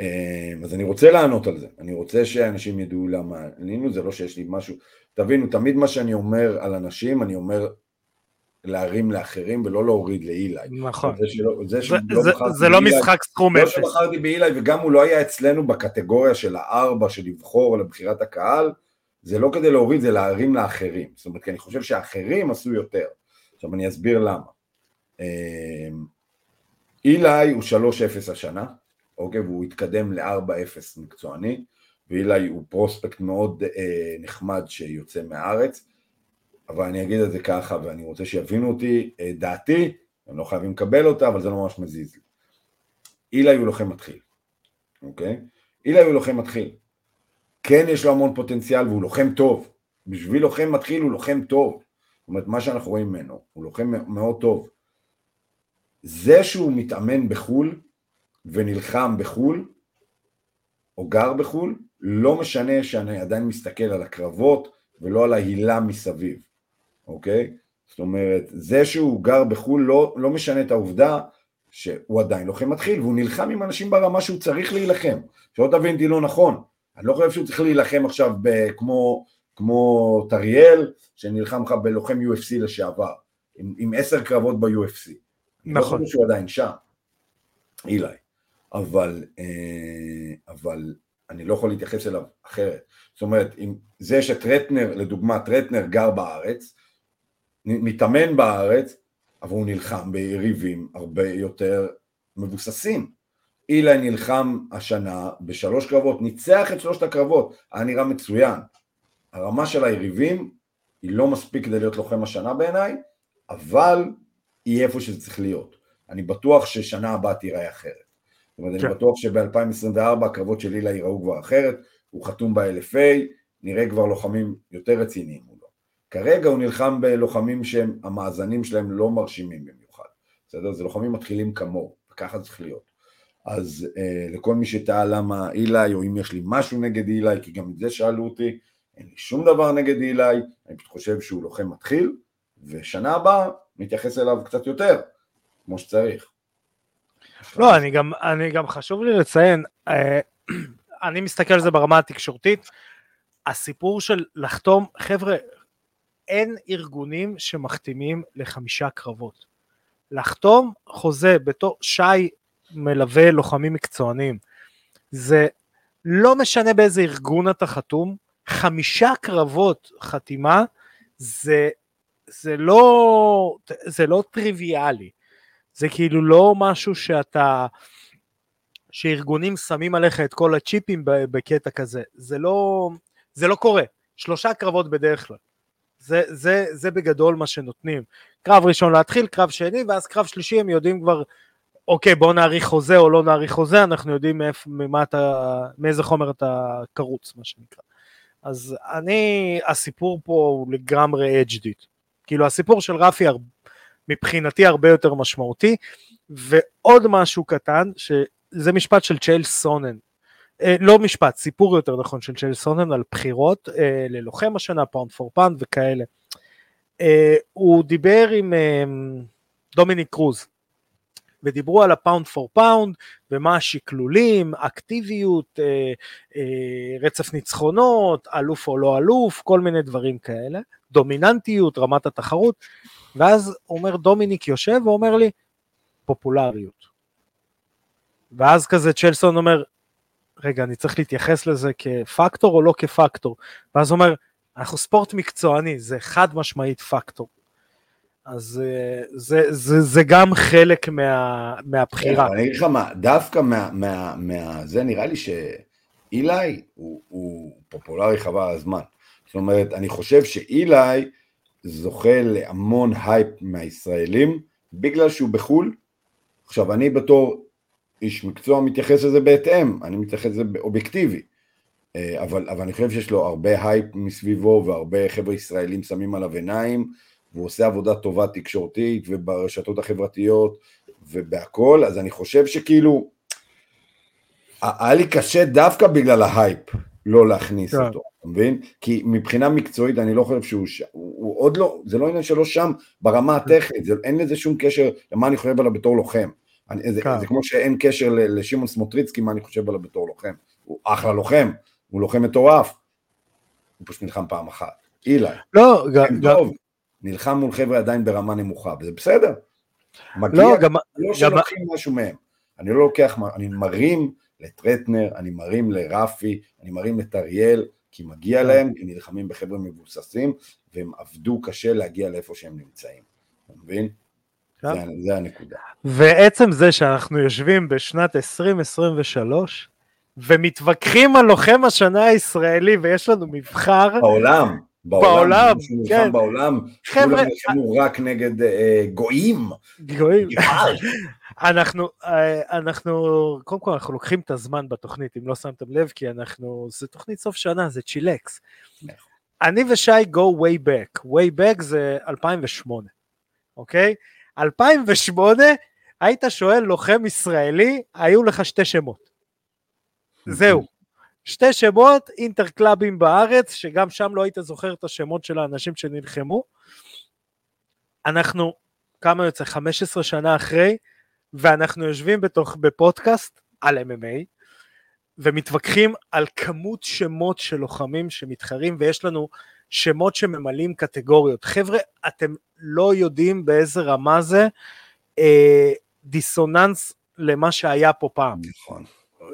אמ, אז אני רוצה לענות על זה, אני רוצה שאנשים ידעו למה עלינו, זה לא שיש לי משהו, תבינו, תמיד מה שאני אומר על אנשים, אני אומר להרים לאחרים ולא להוריד לאילי. נכון. זה, שלא, זה, זה, זה, זה לא משחק סכום אפס. לא שבחרתי באילי וגם הוא לא היה אצלנו בקטגוריה של הארבע של לבחור לבחירת הקהל, זה לא כדי להוריד, זה להרים לאחרים. זאת אומרת, כי אני חושב שאחרים עשו יותר. עכשיו אני אסביר למה. אילי הוא 3-0 השנה, אוקיי, והוא התקדם ל-4-0 מקצועני, ואילי הוא פרוספקט מאוד אה, נחמד שיוצא מהארץ, אבל אני אגיד את זה ככה, ואני רוצה שיבינו אותי, אה, דעתי, הם לא חייבים לקבל אותה, אבל זה לא ממש מזיז לי. אילי הוא לוחם מתחיל, אוקיי? אילי הוא לוחם מתחיל. כן יש לו המון פוטנציאל והוא לוחם טוב. בשביל לוחם מתחיל הוא לוחם טוב. זאת אומרת, מה שאנחנו רואים ממנו, הוא לוחם מאוד טוב. זה שהוא מתאמן בחו"ל ונלחם בחו"ל, או גר בחו"ל, לא משנה שאני עדיין מסתכל על הקרבות ולא על ההילה מסביב, אוקיי? זאת אומרת, זה שהוא גר בחו"ל לא, לא משנה את העובדה שהוא עדיין לוחם מתחיל, והוא נלחם עם אנשים ברמה שהוא צריך להילחם. שלא תבין אותי לא נכון, אני לא חושב שהוא צריך להילחם עכשיו ב- כמו, כמו טריאל, שנלחם לך בלוחם UFC לשעבר, עם, עם עשר קרבות ב-UFC. נכון. לא חושב שהוא עדיין שם, אילי. אבל, אה, אבל אני לא יכול להתייחס אליו אחרת. זאת אומרת, אם זה שטרטנר, לדוגמה, טרטנר גר בארץ, מתאמן בארץ, אבל הוא נלחם ביריבים הרבה יותר מבוססים. אילי נלחם השנה בשלוש קרבות, ניצח את שלושת הקרבות, היה נראה מצוין. הרמה של היריבים היא לא מספיק כדי להיות לוחם השנה בעיניי, אבל היא איפה שזה צריך להיות. אני בטוח ששנה הבאה תיראה אחרת. זאת אומרת, כן. אני בטוח שב-2024 הקרבות של אילה ייראו כבר אחרת, הוא חתום ב-LFA, נראה כבר לוחמים יותר רציניים מולו. כרגע הוא נלחם בלוחמים שהם, המאזנים שלהם לא מרשימים במיוחד. בסדר? זה לוחמים מתחילים כמוהו, וככה צריך להיות. אז אה, לכל מי שטעה למה אילי, או אם יש לי משהו נגד אילי, כי גם את זה שאלו אותי, אין לי שום דבר נגד אילי, אני פשוט חושב שהוא לוחם מתחיל, ושנה הבאה נתייחס אליו קצת יותר, כמו שצריך. לא, אני גם, אני גם חשוב לי לציין, אה, אני מסתכל על זה ברמה התקשורתית, הסיפור של לחתום, חבר'ה, אין ארגונים שמחתימים לחמישה קרבות. לחתום חוזה בתור שי מלווה לוחמים מקצוענים. זה לא משנה באיזה ארגון אתה חתום, חמישה קרבות חתימה זה, זה, לא, זה לא טריוויאלי. זה כאילו לא משהו שאתה, שארגונים שמים עליך את כל הצ'יפים בקטע כזה. זה לא, זה לא קורה. שלושה קרבות בדרך כלל. זה, זה, זה בגדול מה שנותנים. קרב ראשון להתחיל, קרב שני, ואז קרב שלישי הם יודעים כבר אוקיי, בוא נאריך חוזה או לא נאריך חוזה, אנחנו יודעים מאיפ, ממה אתה, מאיזה חומר אתה קרוץ, מה שנקרא. אז אני, הסיפור פה הוא לגמרי edged it. כאילו הסיפור של רפי מבחינתי הרבה יותר משמעותי, ועוד משהו קטן, שזה משפט של צ'ייל סונן, אה, לא משפט, סיפור יותר נכון של צ'ייל סונן על בחירות אה, ללוחם השנה, pound for pound וכאלה. אה, הוא דיבר עם אה, דומיניק קרוז, ודיברו על ה pound for pound ומה השקלולים, אקטיביות, אה, אה, רצף ניצחונות, אלוף או לא אלוף, כל מיני דברים כאלה, דומיננטיות, רמת התחרות, ואז אומר דומיניק יושב ואומר לי, פופולריות. ואז כזה צ'לסון אומר, רגע, אני צריך להתייחס לזה כפקטור או לא כפקטור? ואז הוא אומר, אנחנו ספורט מקצועני, זה חד משמעית פקטור. אז אה, זה, זה, זה גם חלק מה, מהבחירה. אני אגיד לך מה, דווקא מה, מה, מה... זה נראה לי שאילי הוא, הוא פופולרי חבל על הזמן. זאת אומרת, אני חושב שאילי זוכה להמון הייפ מהישראלים בגלל שהוא בחו"ל. עכשיו, אני בתור איש מקצוע מתייחס לזה בהתאם, אני מתייחס לזה אובייקטיבי. אה, אבל, אבל אני חושב שיש לו הרבה הייפ מסביבו והרבה חבר'ה ישראלים שמים עליו עיניים. והוא עושה עבודה טובה תקשורתית וברשתות החברתיות ובהכל, אז אני חושב שכאילו, היה לי קשה דווקא בגלל ההייפ לא להכניס כן. אותו, אתה מבין? כי מבחינה מקצועית אני לא חושב שהוא. הוא, הוא עוד לא, זה לא עניין שלו שם ברמה הטכנית, זה, אין לזה שום קשר למה אני חושב עליו בתור לוחם. אני, זה, כן. זה כמו שאין קשר לשמעון סמוטריצקי מה אני חושב עליו בתור לוחם. הוא אחלה לוחם, הוא לוחם מטורף, הוא פשוט נלחם פעם אחת. אילי. לא, גם, גם, נלחם מול חבר'ה עדיין ברמה נמוכה, וזה בסדר. מגיע, לא, גם... לא שלוקחים גם... משהו מהם. אני לא לוקח, אני מרים לטרטנר, אני מרים לרפי, אני מרים את אריאל, כי מגיע כן. להם, הם נלחמים בחבר'ה מבוססים, והם עבדו קשה להגיע לאיפה שהם נמצאים. אתה מבין? כן. זה, זה הנקודה. ועצם זה שאנחנו יושבים בשנת 2023 ומתווכחים על לוחם השנה הישראלי ויש לנו מבחר, בעולם, בעולם, נלחם כן. בעולם, חבר'ה, כולם נלחמו רק נגד אה, גויים. גויים. אנחנו, אה, אנחנו, קודם כל אנחנו לוקחים את הזמן בתוכנית, אם לא שמתם לב, כי אנחנו, זה תוכנית סוף שנה, זה צ'ילקס. אני ושי go way back, way back זה 2008, אוקיי? 2008, היית שואל לוחם ישראלי, היו לך שתי שמות. זהו. שתי שמות, אינטרקלאבים בארץ, שגם שם לא היית זוכר את השמות של האנשים שנלחמו. אנחנו, כמה יוצא? 15 שנה אחרי, ואנחנו יושבים בתוך, בפודקאסט על MMA, ומתווכחים על כמות שמות של לוחמים שמתחרים, ויש לנו שמות שממלאים קטגוריות. חבר'ה, אתם לא יודעים באיזה רמה זה אה, דיסוננס למה שהיה פה פעם. נכון.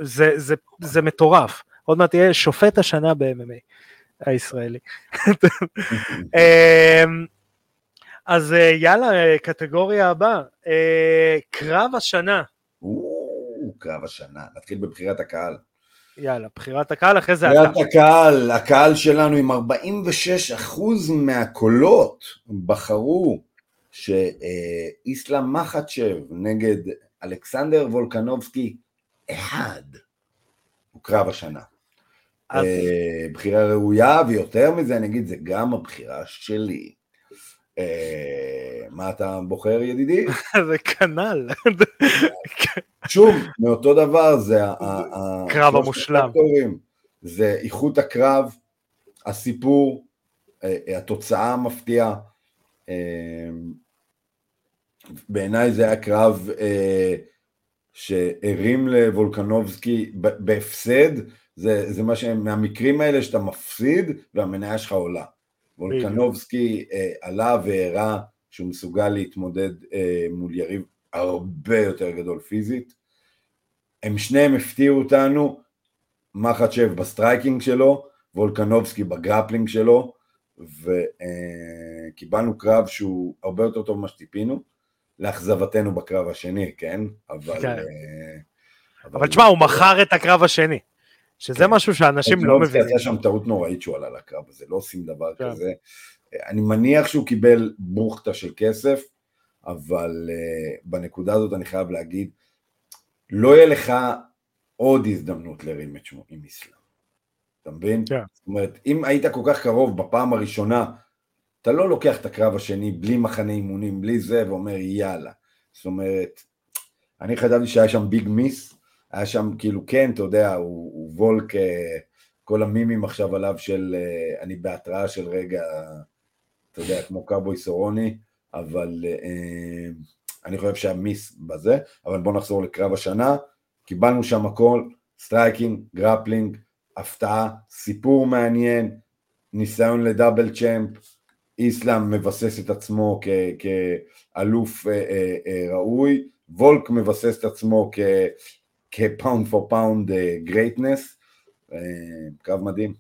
זה, זה, זה מטורף. עוד מעט תהיה שופט השנה ב-MMA הישראלי. אז אה, יאללה, אה, קטגוריה הבאה. אה, קרב השנה. או, קרב השנה. נתחיל בבחירת הקהל. יאללה, בחירת הקהל, אחרי זה אתה. בחירת הקהל, הקהל שלנו עם 46% מהקולות בחרו שאיסלאם מחצ'ב נגד אלכסנדר וולקנובסקי אחד. הוא קרב השנה. אז- בחירה ראויה, ויותר מזה אני אגיד, זה גם הבחירה שלי. אה, מה אתה בוחר ידידי? זה כנ"ל. שוב, מאותו דבר, זה ה- ה- ה- קרב שלושת המושלם. זה איכות הקרב, הסיפור, אה, אה, התוצאה המפתיעה. בעיניי זה היה קרב שהרים לוולקנובסקי בהפסד, זה, זה מה שהם, מהמקרים האלה שאתה מפסיד והמניה שלך עולה. וולקנובסקי אה, עלה והראה שהוא מסוגל להתמודד אה, מול יריב הרבה יותר גדול פיזית. הם שניהם הפתיעו אותנו, מחאצ'ב ב striking שלו, וולקנובסקי ב grappling שלו, וקיבלנו קרב שהוא הרבה יותר טוב ממה שציפינו, לאכזבתנו בקרב השני, כן? אבל... כן. אה, אבל תשמע, הוא מכר את הקרב השני, שזה כן. משהו שאנשים לא מבינים. עשה שם טעות נוראית שהוא עלה לקרב הזה, לא עושים דבר כן. כזה. אני מניח שהוא קיבל בוכטה של כסף, אבל uh, בנקודה הזאת אני חייב להגיד, לא יהיה לך עוד הזדמנות להרים את שמו עם איסלאם. אתה מבין? כן. זאת אומרת, אם היית כל כך קרוב בפעם הראשונה, אתה לא לוקח את הקרב השני בלי מחנה אימונים, בלי זה, ואומר יאללה. זאת אומרת, אני חשבתי שהיה שם ביג מיס, היה שם כאילו כן, אתה יודע, הוא, הוא וולק, אה, כל המימים עכשיו עליו של, אה, אני בהתראה של רגע, אתה יודע, כמו קאובוי סרוני, אבל אה, אני חושב שהיה miss בזה, אבל בואו נחזור לקרב השנה, קיבלנו שם הכל, striking, grappling, הפתעה, סיפור מעניין, ניסיון ל double champ, איסלאם מבסס את עצמו כ- כאלוף אה, אה, אה, ראוי, וולק מבסס את עצמו כ- כ pound for pound greatness, קרב מדהים.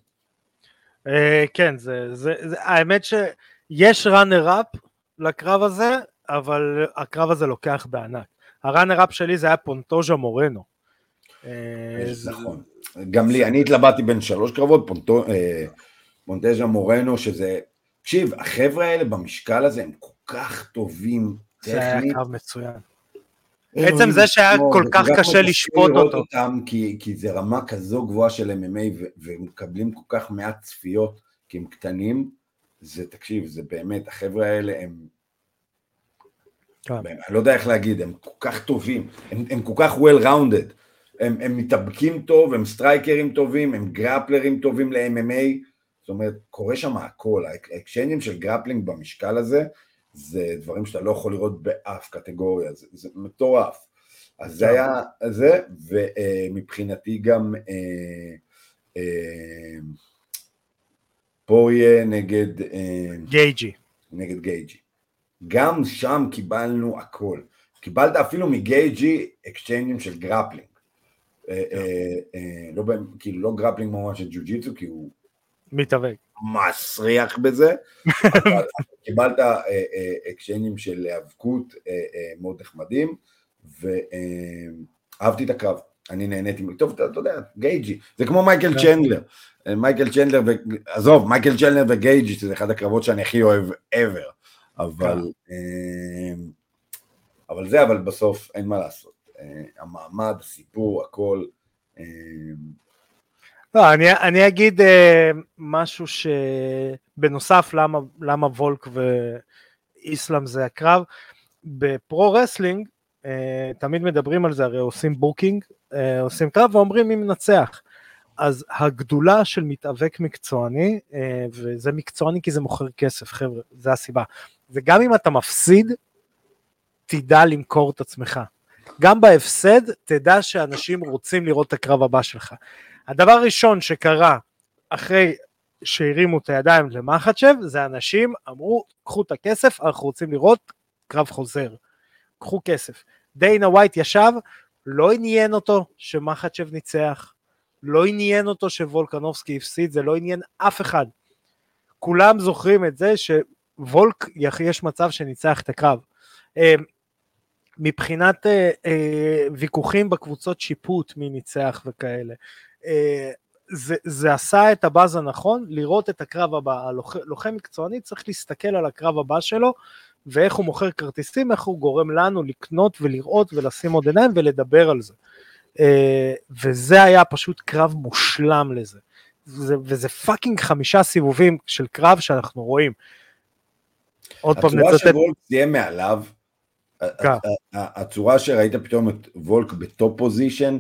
אה, כן, זה, זה, זה, האמת שיש runner up לקרב הזה, אבל הקרב הזה לוקח בענק. ה runner up שלי זה היה פונטוז'ה מורנו. אה, זה- נכון. גם לי, אני התלבטתי בין שלוש קרבות, פונטו- אה, פונטז'ה מורנו, שזה... תקשיב, החבר'ה האלה במשקל הזה הם כל כך טובים זה היה. קרב מצוין. עצם זה שהיה כל כך קשה לשפוט אותו. אותם, כי, כי זה רמה כזו גבוהה של MMA ומקבלים כל כך מעט צפיות, כי הם קטנים, זה, תקשיב, זה באמת, החבר'ה האלה הם, כן. אני לא יודע איך להגיד, הם כל כך טובים, הם, הם כל כך well rounded, הם, הם מתאבקים טוב, הם סטרייקרים טובים, הם גרפלרים טובים ל-MMA, זאת אומרת, קורה שם הכל, ה actionים של grappling במשקל הזה, זה דברים שאתה לא יכול לראות באף קטגוריה, זה, זה מטורף. אז זה היה זה, ומבחינתי גם אה, אה, פוריה נגד, אה, גייג'י. נגד גייג'י. גם שם קיבלנו הכל. קיבלת אפילו מגייג'י exchangeים של grappling. אה, אה, אה, לא, כאילו לא grappling ממש של ג'ו-ג'יצו, כי הוא מתאבק. מסריח בזה, קיבלת אה, אה, actionים של היאבקות אה, אה, מאוד נחמדים, ואהבתי את הקרב, אני נהניתי, טוב, אתה אתה יודע, גייג'י, זה כמו מייקל כן. צ'נדלר, אה, מייקל צ'נדלר, ו... עזוב, מייקל צ'נדלר וגייג'י, זה אחד הקרבות שאני הכי אוהב ever, אבל, כן. אה, אבל זה, אבל בסוף אין מה לעשות, אה, המעמד, הסיפור, הכל, אה, לא, אני, אני אגיד אה, משהו שבנוסף למה, למה וולק ואיסלאם זה הקרב, ב pro wrestling אה, תמיד מדברים על זה, הרי עושים booking, אה, עושים קרב ואומרים מי מנצח. אז הגדולה של מתאבק מקצועני, אה, וזה מקצועני כי זה מוכר כסף, חבר'ה, זה הסיבה. וגם אם אתה מפסיד, תדע למכור את עצמך. גם בהפסד, תדע שאנשים רוצים לראות את הקרב הבא שלך. הדבר הראשון שקרה אחרי שהרימו את הידיים למחצ'ב, זה אנשים אמרו, קחו את הכסף, אנחנו רוצים לראות קרב חוזר. קחו כסף. דיינה ווייט ישב, לא עניין אותו שמחצ'ב ניצח, לא עניין אותו שוולקנובסקי הפסיד, זה לא עניין אף אחד. כולם זוכרים את זה שוולק, יש מצב שניצח את הקרב. אה, מבחינת אה, אה, ויכוחים בקבוצות שיפוט מי ניצח וכאלה. אה, זה, זה עשה את הבאז הנכון, לראות את הקרב הבא. הלוחם לוחם מקצועני צריך להסתכל על הקרב הבא שלו, ואיך הוא מוכר כרטיסים, איך הוא גורם לנו לקנות ולראות ולשים עוד עיניים ולדבר על זה. אה, וזה היה פשוט קרב מושלם לזה. זה, וזה fucking חמישה סיבובים של קרב שאנחנו רואים. עוד פעם הצורה נצטט, שוולק תהיה מעליו, כן. הצורה שראית פתאום את וולק ב top position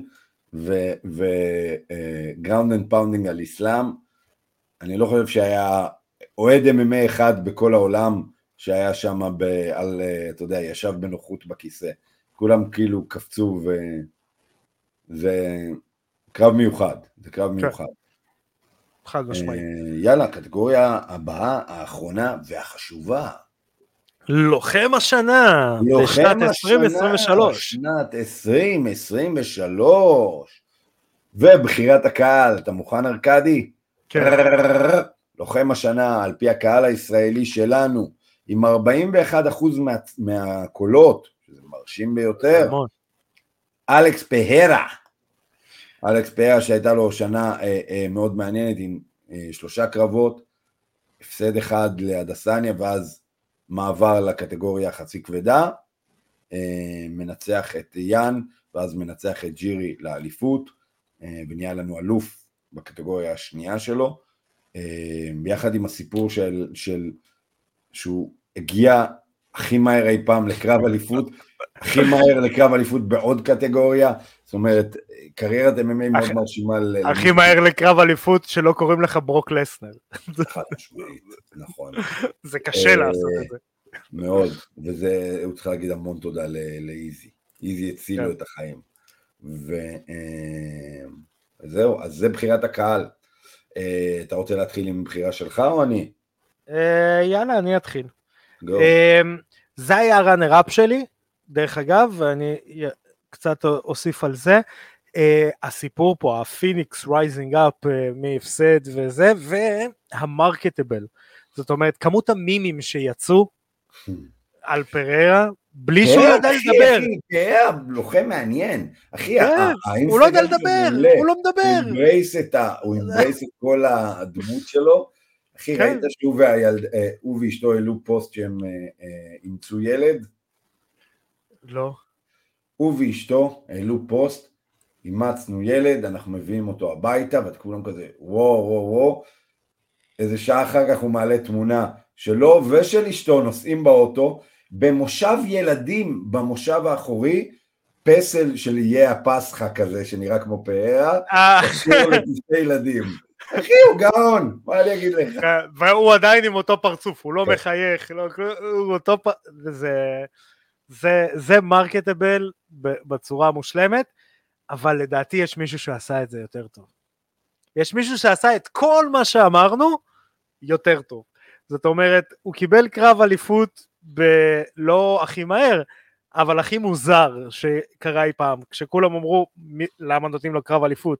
ו ground and pounding על אסלאם, אני לא חושב שהיה אוהד MMA אחד בכל העולם שהיה שם, ב, על, אה, אתה יודע, ישב בנוחות בכיסא. כולם כאילו קפצו ו... זה קרב מיוחד, זה קרב מיוחד. חד משמעית. אה, יאללה, קטגוריה הבאה, האחרונה והחשובה. לוחם השנה, בשנת 2023. שנת 2023. ובחירת הקהל, אתה מוכן ארכדי? כן. לוחם השנה, על פי הקהל הישראלי שלנו, עם 41% מה, מהקולות, שזה מרשים ביותר. אלכס פהרה. אלכס פהרה שהייתה לו שנה אה, אה, מאוד מעניינת עם אה, שלושה קרבות, הפסד אחד להדסניה ואז מעבר לקטגוריה חצי כבדה, אה, מנצח את יאן ואז מנצח את ג'ירי לאליפות, אה, ונהיה לנו אלוף בקטגוריה השנייה שלו, אה, ביחד עם הסיפור של, של שהוא הגיע הכי מהר אי פעם לקרב אליפות, הכי מהר לקרב אליפות בעוד קטגוריה, זאת אומרת, קריירת MMA מאוד הכי- מרשימה. ל- הכי מהר לקרב אליפות שלא קוראים לך ברוק לסנר. חד משמעית, נכון, זה קשה אה, לעשות את זה. מאוד, וזה, הוא צריך להגיד המון תודה לאיזי, איזי הצילו כן. את החיים. וזהו, אז זה בחירת הקהל. אה, אתה רוצה להתחיל עם בחירה שלך או אני? אה, יאללה, אני אתחיל. זה היה ה runner up שלי, דרך אגב, ואני קצת אוסיף על זה. אה, הסיפור פה, ה phoenix rising up מהפסד וזה, וה marketable. זאת אומרת, כמות המימים שיצאו על פררה, בלי שהוא כן, יודע לדבר. אחי, כן, לוחם מעניין. אחי, כן, הוא לא יודע לדבר. הוא לא מדבר. הוא embrace את כל הדמות שלו. אחי, כן. ראית שהוא אה, ואשתו העלו פוסט שהם אה, אה, אימצו ילד? לא. הוא ואשתו העלו פוסט, אימצנו ילד, אנחנו מביאים אותו הביתה, וכולם כזה, וואו, וואו, וואו. איזה שעה אחר כך הוא מעלה תמונה שלו ושל אשתו נוסעים באוטו, במושב ילדים, במושב האחורי, פסל של איי הפסחא כזה, שנראה כמו פארה, אה, קשור לכיסא ילדים. אחי, הוא גאון, מה אני אגיד לך? והוא עדיין עם אותו פרצוף, הוא לא כן. מחייך, לא, הוא אותו פ... זה, זה, זה מרקטבל בצורה המושלמת, אבל לדעתי יש מישהו שעשה את זה יותר טוב. יש מישהו שעשה את כל מה שאמרנו יותר טוב. זאת אומרת, הוא קיבל קרב אליפות בלא הכי מהר, אבל הכי מוזר שקרה אי פעם, כשכולם אמרו "מי- למה נותנים לו קרב אליפות.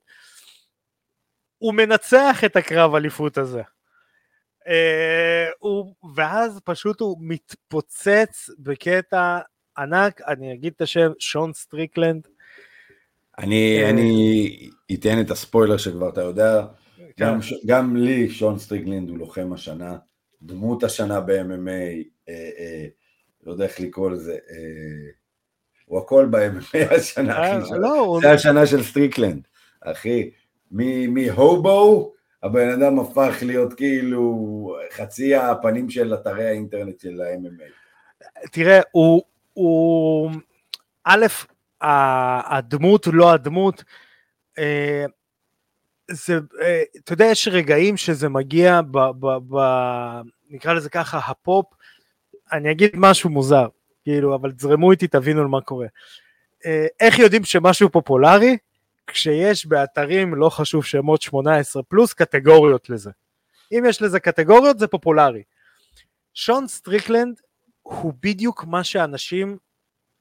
הוא מנצח את הקרב אליפות הזה. אה, הוא, ואז פשוט הוא מתפוצץ בקטע ענק, אני אגיד את השם, שון סטריקלנד. אני, אה, אני אתן את הספוילר שכבר אתה יודע, כן. גם, גם לי שון סטריקלנד הוא לוחם השנה, דמות השנה ב-MMA, אה, אה, לא יודע איך לקרוא לזה, אה, הוא הכל ב-MMA השנה, אה, אחי, לא, הוא- זה השנה של סטריקלנד, אחי, מהובו, הבן אדם הפך להיות כאילו חצי הפנים של אתרי האינטרנט של ה-MMA. תראה, הוא, הוא, א', הדמות, לא הדמות, אה, זה, אה, אתה יודע, יש רגעים שזה מגיע ב, ב, ב, נקרא לזה ככה, הפופ, אני אגיד משהו מוזר, כאילו, אבל תזרמו איתי, תבינו על מה קורה. אה, איך יודעים שמשהו פופולרי? כשיש באתרים, לא חשוב שמות 18 פלוס, קטגוריות לזה. אם יש לזה קטגוריות, זה פופולרי. שון סטריקלנד הוא בדיוק מה שאנשים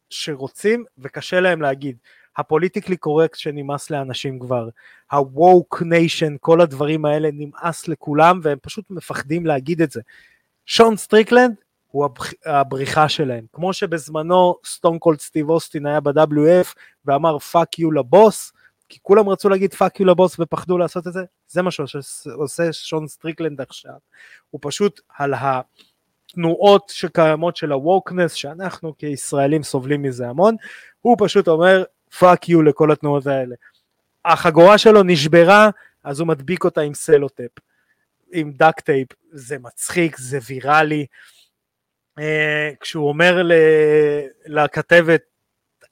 שרוצים וקשה להם להגיד. ה politically correct שנמאס לאנשים כבר, ה-woke nation, כל הדברים האלה נמאס לכולם והם פשוט מפחדים להגיד את זה. שון סטריקלנד הוא הבח- הבריחה שלהם, כמו שבזמנו סטון קולד סטיב אוסטין היה ב-WWF ואמר fuck you לבוס, כי כולם רצו להגיד fuck you לבוס ופחדו לעשות את זה, זה מה שעושה שון סטריקלנד עכשיו. הוא פשוט על ה... תנועות שקיימות של ה wokeness, שאנחנו כישראלים סובלים מזה המון, הוא פשוט אומר fuck you לכל התנועות האלה. החגורה שלו נשברה, אז הוא מדביק אותה עם סלוטייפ, עם duct tape, זה מצחיק, זה ויראלי. אה, כשהוא אומר לכתבת,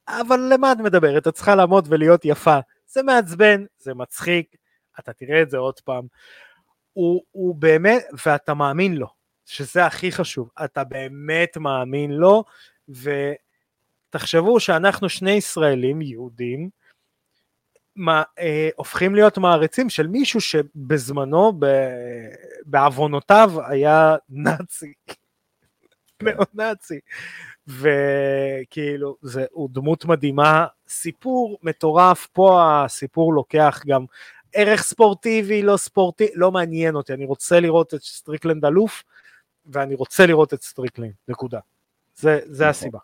אבל למה את מדברת? את צריכה לעמוד ולהיות יפה. זה מעצבן, זה מצחיק, אתה תראה את זה עוד פעם. הוא, הוא באמת, ואתה מאמין לו, שזה הכי חשוב, אתה באמת מאמין לו, ותחשבו שאנחנו שני ישראלים יהודים, מה, אה, הופכים להיות מעריצים של מישהו שבזמנו, ב, בעוונותיו, היה נאצי, נאו-נאצי, וכאילו, זה, הוא דמות מדהימה, סיפור מטורף, פה הסיפור לוקח גם ערך ספורטיבי, לא ספורטיבי, לא מעניין אותי, אני רוצה לראות את סטריקלנד אלוף, ואני רוצה לראות את סטריקלנד, נקודה. זה, זה הסיבה.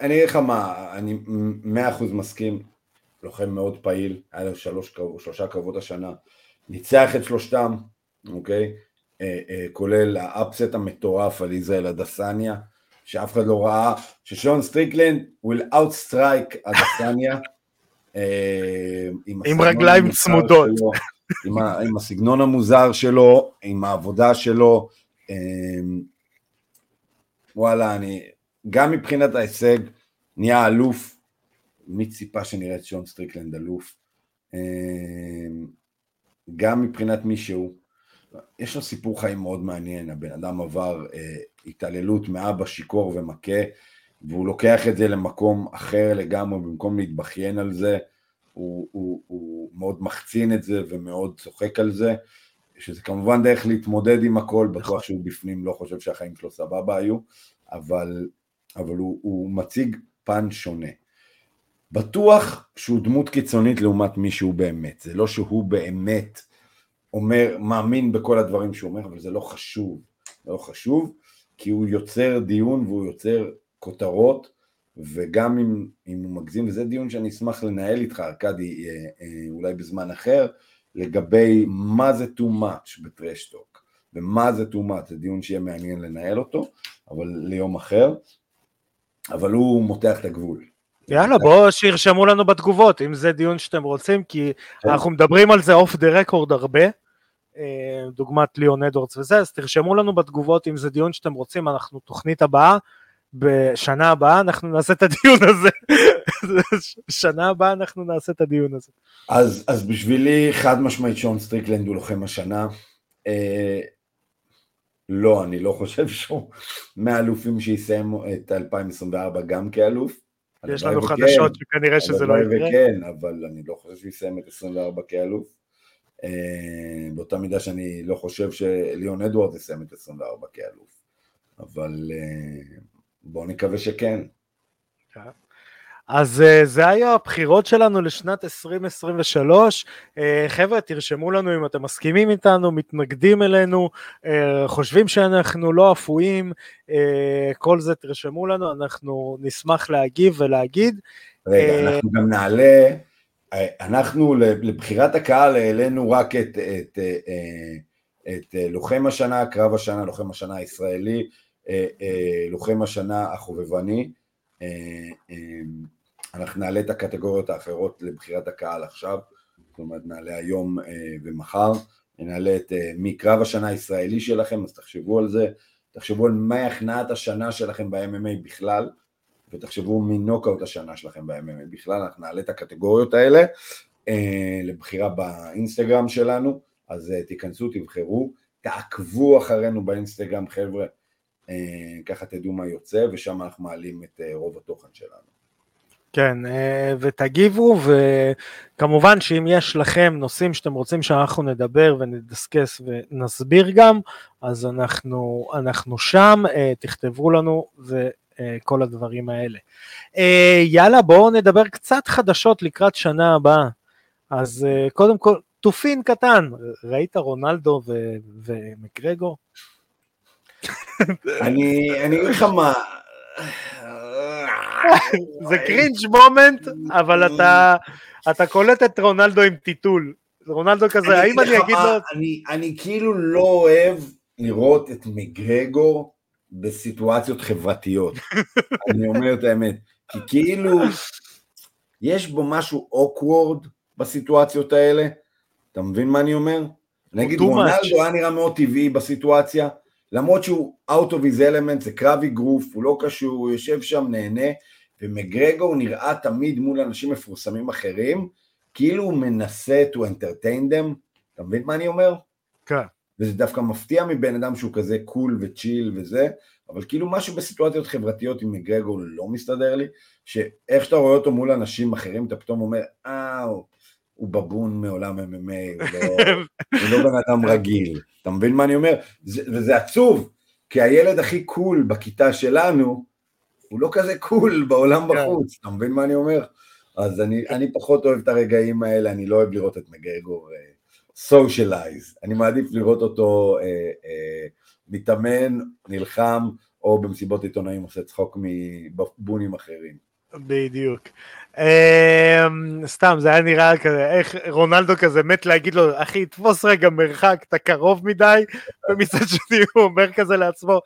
אני אגיד לך מה, אני מאה אחוז מסכים, לוחם מאוד פעיל, היה לו שלוש, שלושה קרבות השנה, ניצח את שלושתם, אוקיי? אה, אה, כולל ה upset המטורף על ישראל אדסניה, שאף אחד לא ראה, ששון סטריקלנד will outstrike אדסניה. אה, עם הסגנון רגליים צמודות. שלו, עם, ה, עם הסגנון המוזר שלו, עם העבודה שלו, וואלה, אני, גם מבחינת ההישג, נהיה אלוף, מי ציפה שנראה את שון סטריקלנד אלוף, אה, גם מבחינת מי שהוא, יש לו סיפור חיים מאוד מעניין, הבן אדם עבר אה, התעללות מאבא שיכור ומכה, והוא לוקח את זה למקום אחר לגמרי, במקום להתבכיין על זה, הוא, הוא, הוא מאוד מחצין את זה ומאוד צוחק על זה, שזה כמובן דרך להתמודד עם הכל, בטוח שהוא בפנים לא חושב שהחיים שלו סבבה היו, אבל, אבל הוא, הוא מציג פן שונה. בטוח שהוא דמות קיצונית לעומת מי שהוא באמת, זה לא שהוא באמת אומר, מאמין בכל הדברים שהוא אומר, אבל זה לא חשוב, זה לא חשוב, כי הוא יוצר דיון והוא יוצר כותרות, וגם אם, אם הוא מגזים, וזה דיון שאני אשמח לנהל איתך, ארכדי, אה, אה, אולי בזמן אחר, לגבי מה זה too much ב trash talk, ומה זה too much, זה דיון שיהיה מעניין לנהל אותו, אבל ליום אחר, אבל הוא מותח את הגבול. יאללה, בואו שירשמו לנו בתגובות, אם זה דיון שאתם רוצים, כי אנחנו מדברים על זה off the record הרבה, אה, דוגמת לאון אדוארדס וזה, אז תרשמו לנו בתגובות אם זה דיון שאתם רוצים, אנחנו תוכנית הבאה, בשנה הבאה אנחנו נעשה את הדיון הזה. שנה הבאה אנחנו נעשה את הדיון הזה. אז, אז בשבילי חד משמעית שון סטריקלנד הוא לוחם השנה. אה, לא, אני לא חושב שהוא מהאלופים שיסיימו את 2024 גם כאלוף. יש לנו וכן, חדשות שכנראה שזה לא יקרה. וכן, אבל אני לא חושב שהוא יסיים את 24 כאלוף. אה, באותה מידה שאני לא חושב שלאון אדוארדס יסיים את 24 כאלוף. אבל אה, בואו נקווה שכן. אז uh, זה היו הבחירות שלנו לשנת 2023. Uh, חבר'ה, תרשמו לנו אם אתם מסכימים איתנו, מתנגדים אלינו, uh, חושבים שאנחנו לא אפויים, כל זה תרשמו לנו, אנחנו נשמח להגיב ולהגיד. רגע, אנחנו גם נעלה, אנחנו לבחירת הקהל העלינו רק את, את, את, את לוחם השנה, קרב השנה, לוחם השנה הישראלי, לוחם השנה החובבני. אנחנו נעלה את הקטגוריות האחרות לבחירת הקהל עכשיו, זאת אומרת נעלה היום אה, ומחר, נעלה את אה, מקרב השנה הישראלי שלכם, אז תחשבו על זה, תחשבו על מה הכנעת השנה שלכם ב-MMA בכלל, ותחשבו מנוקאוט השנה שלכם ב-MMA בכלל, אנחנו נעלה את הקטגוריות האלה אה, לבחירה באינסטגרם שלנו, אז אה, תיכנסו, תבחרו, תעקבו אחרינו באינסטגרם חבר'ה, אה, ככה תדעו מה יוצא, ושם אנחנו מעלים את אה, רוב התוכן שלנו. כן, אה, ותגיבו, וכמובן שאם יש לכם נושאים שאתם רוצים שאנחנו נדבר ונדסקס ונסביר גם, אז אנחנו, אנחנו שם, אה, תכתבו לנו וכל הדברים האלה. אה, יאללה, בואו נדבר קצת חדשות לקראת שנה הבאה. אז קודם כל, טופיק קטן, ראית רונלדו ומקגרגור? אני אגיד לך מה, זה cringe moment, אבל אתה, אתה קולט את רונלדו עם טיטול. רונלדו כזה, האם אני אגיד לו... אני, אני כאילו לא אוהב לראות את מקגרגור בסיטואציות חברתיות. אני אומר את האמת. כי כאילו, יש בו משהו אוקוורד בסיטואציות האלה. אתה מבין מה אני אומר? נגיד רונלדו היה נראה מאוד טבעי בסיטואציה, למרות שהוא out of his element, זה קרב אגרוף, הוא לא קשור, הוא יושב שם, נהנה, ומגרגור נראה תמיד מול אנשים מפורסמים אחרים, כאילו הוא מנסה to entertain them, אתה מבין מה אני אומר? כן. וזה דווקא מפתיע מבן אדם שהוא כזה cool ו chill וזה, אבל כאילו משהו בסיטואציות חברתיות עם מקגרגור לא מסתדר לי, שאיך שאתה רואה אותו מול אנשים אחרים, אתה פתאום אומר, אה, הוא בבון מעולם MMA, הוא לא, הוא לא בן אדם רגיל, אתה מבין מה אני אומר? זה, וזה עצוב, כי הילד הכי cool בכיתה שלנו, הוא לא כזה cool בעולם כן. בחוץ, אתה מבין מה אני אומר? אז אני, אני פחות אוהב את הרגעים האלה, אני לא אוהב לראות את מקגרגור סושיאלייז, uh, אני מעדיף לראות אותו uh, uh, מתאמן, נלחם, או במסיבות עיתונאים עושה צחוק מבונים אחרים. בדיוק. Um, סתם, זה היה נראה כזה, איך רונלדו כזה מת להגיד לו, אחי, תפוס רגע מרחק, אתה קרוב מדי, ומצד שני הוא אומר כזה לעצמו,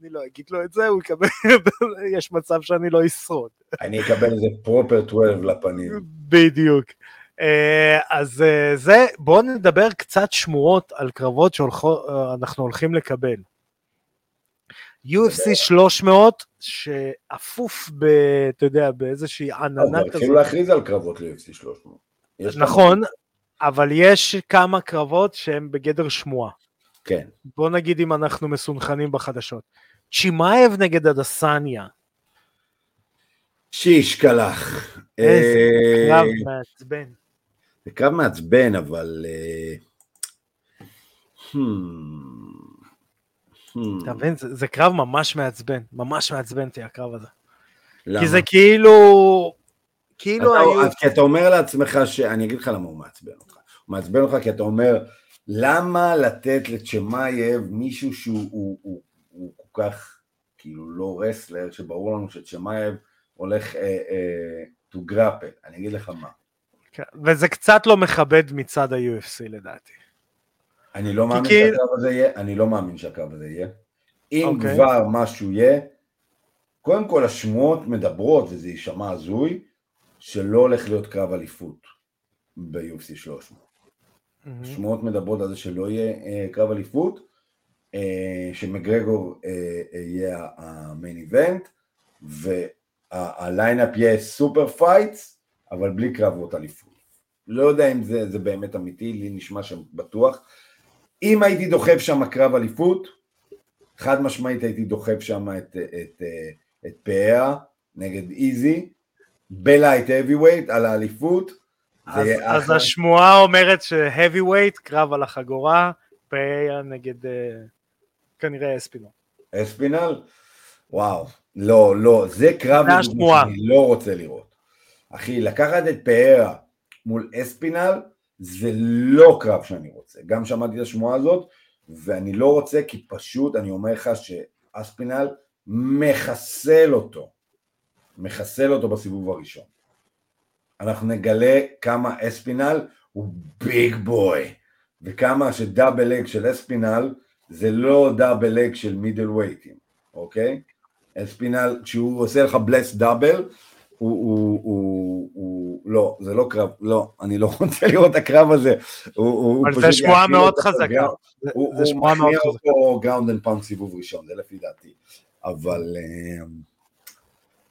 אני לא אגיד לו את זה, הוא יקבל, יש מצב שאני לא אשרוד. אני אקבל איזה פרופר 12 לפנים. בדיוק. Uh, אז uh, זה, בואו נדבר קצת שמועות על קרבות שאנחנו הולכים לקבל. UFC 300 שאפוף ב... אתה יודע, באיזושהי עננה כזאת. אבל התחילו להכריז על קרבות ל-UFC 300. נכון, אבל יש כמה קרבות שהם בגדר שמועה. כן. בוא נגיד אם אנחנו מסונכנים בחדשות. צ'ימאייב נגד הדסניה. שיש קלח. איזה אה, קרב מעצבן. זה קרב מעצבן, אבל... אה, hmm. Hmm. אתה מבין? זה, זה קרב ממש מעצבן, ממש מעצבן אותי הקרב הזה. למה? כי זה כאילו... כאילו אתה, היו... כי אתה אומר לעצמך ש... אני אגיד לך למה הוא מעצבן אותך. הוא מעצבן אותך כי אתה אומר, למה לתת לצ'מאייב מישהו שהוא הוא, הוא, הוא כל כך כאילו לא רסלר, שברור לנו שצ'מאייב הולך אה, אה, to grapple, אני אגיד לך מה. כן, וזה קצת לא מכבד מצד ה-UFC לדעתי. אני לא מאמין כי... שהקרב הזה יהיה, אני לא מאמין שהקרב הזה יהיה. אם okay. אוקיי. כבר משהו יהיה, קודם כל השמועות מדברות, וזה יישמע הזוי, שלא הולך להיות קרב אליפות ב-UFC 300. Mm-hmm. שמועות מדברות על זה שלא יהיה אה, קרב אליפות, אה, שמקגרגור אה, אה, יהיה ה main event, וה lineup יהיה super fights, אבל בלי קרבות אליפות. לא יודע אם זה, זה באמת אמיתי, לי נשמע שם בטוח. אם הייתי דוחף שם קרב אליפות, חד משמעית הייתי דוחף שם את, את, את, את פריירה נגד איזי, ב light heavyweight על האליפות. אז, אז השמועה אומרת ש heavyweight, קרב על החגורה, פריירה נגד uh, כנראה אספינל. אספינל? וואו, לא, לא, זה קרב שאני לא רוצה לראות. אחי, לקחת את פריירה מול אספינל, זה לא קרב שאני רוצה. גם שמעתי את השמועה הזאת, ואני לא רוצה כי פשוט, אני אומר לך שאספינל מחסל אותו. מחסל אותו בסיבוב הראשון. אנחנו נגלה כמה אספינל הוא ביג בוי, וכמה שדאבל אג של אספינל זה לא דאבל אג של מידל וייטים, אוקיי? אספינל, כשהוא עושה לך בלס דאבל, הוא, הוא, הוא, הוא, לא, זה לא קרב, לא, אני לא רוצה לראות את הקרב הזה. אבל זה שמועה מאוד חזקה. הוא מכניע אותו ground and pound סיבוב ראשון, זה לפי דעתי. אבל, אה,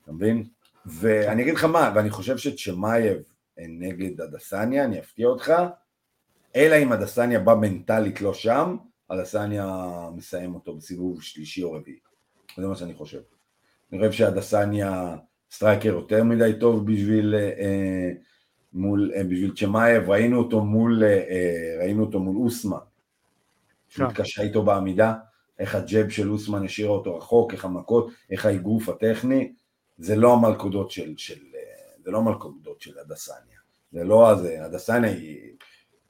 אתה מבין? ואני אגיד לך מה, ואני חושב שצ'מאייב נגד אדסניה, אני אפתיע אותך, אלא אם אדסניה בא מנטלית לא שם, אדסניה מסיים אותו בסיבוב שלישי או רביעי. זה מה שאני חושב. אני חושב שאדסניה striker יותר מדי טוב בשביל, אה, מול, אה, בשביל צ'מאייב, ראינו אותו מול, אה, ראינו אותו מול אוסמן, שהוא כן. התקשה איתו בעמידה, איך הג'ב של אוסמן השאירה אותו רחוק, איך המכות, איך האגרוף הטכני, זה לא המלכודות של, של, זה לא המלכודות של הדסניה, זה לא הזה, הדסניה היא,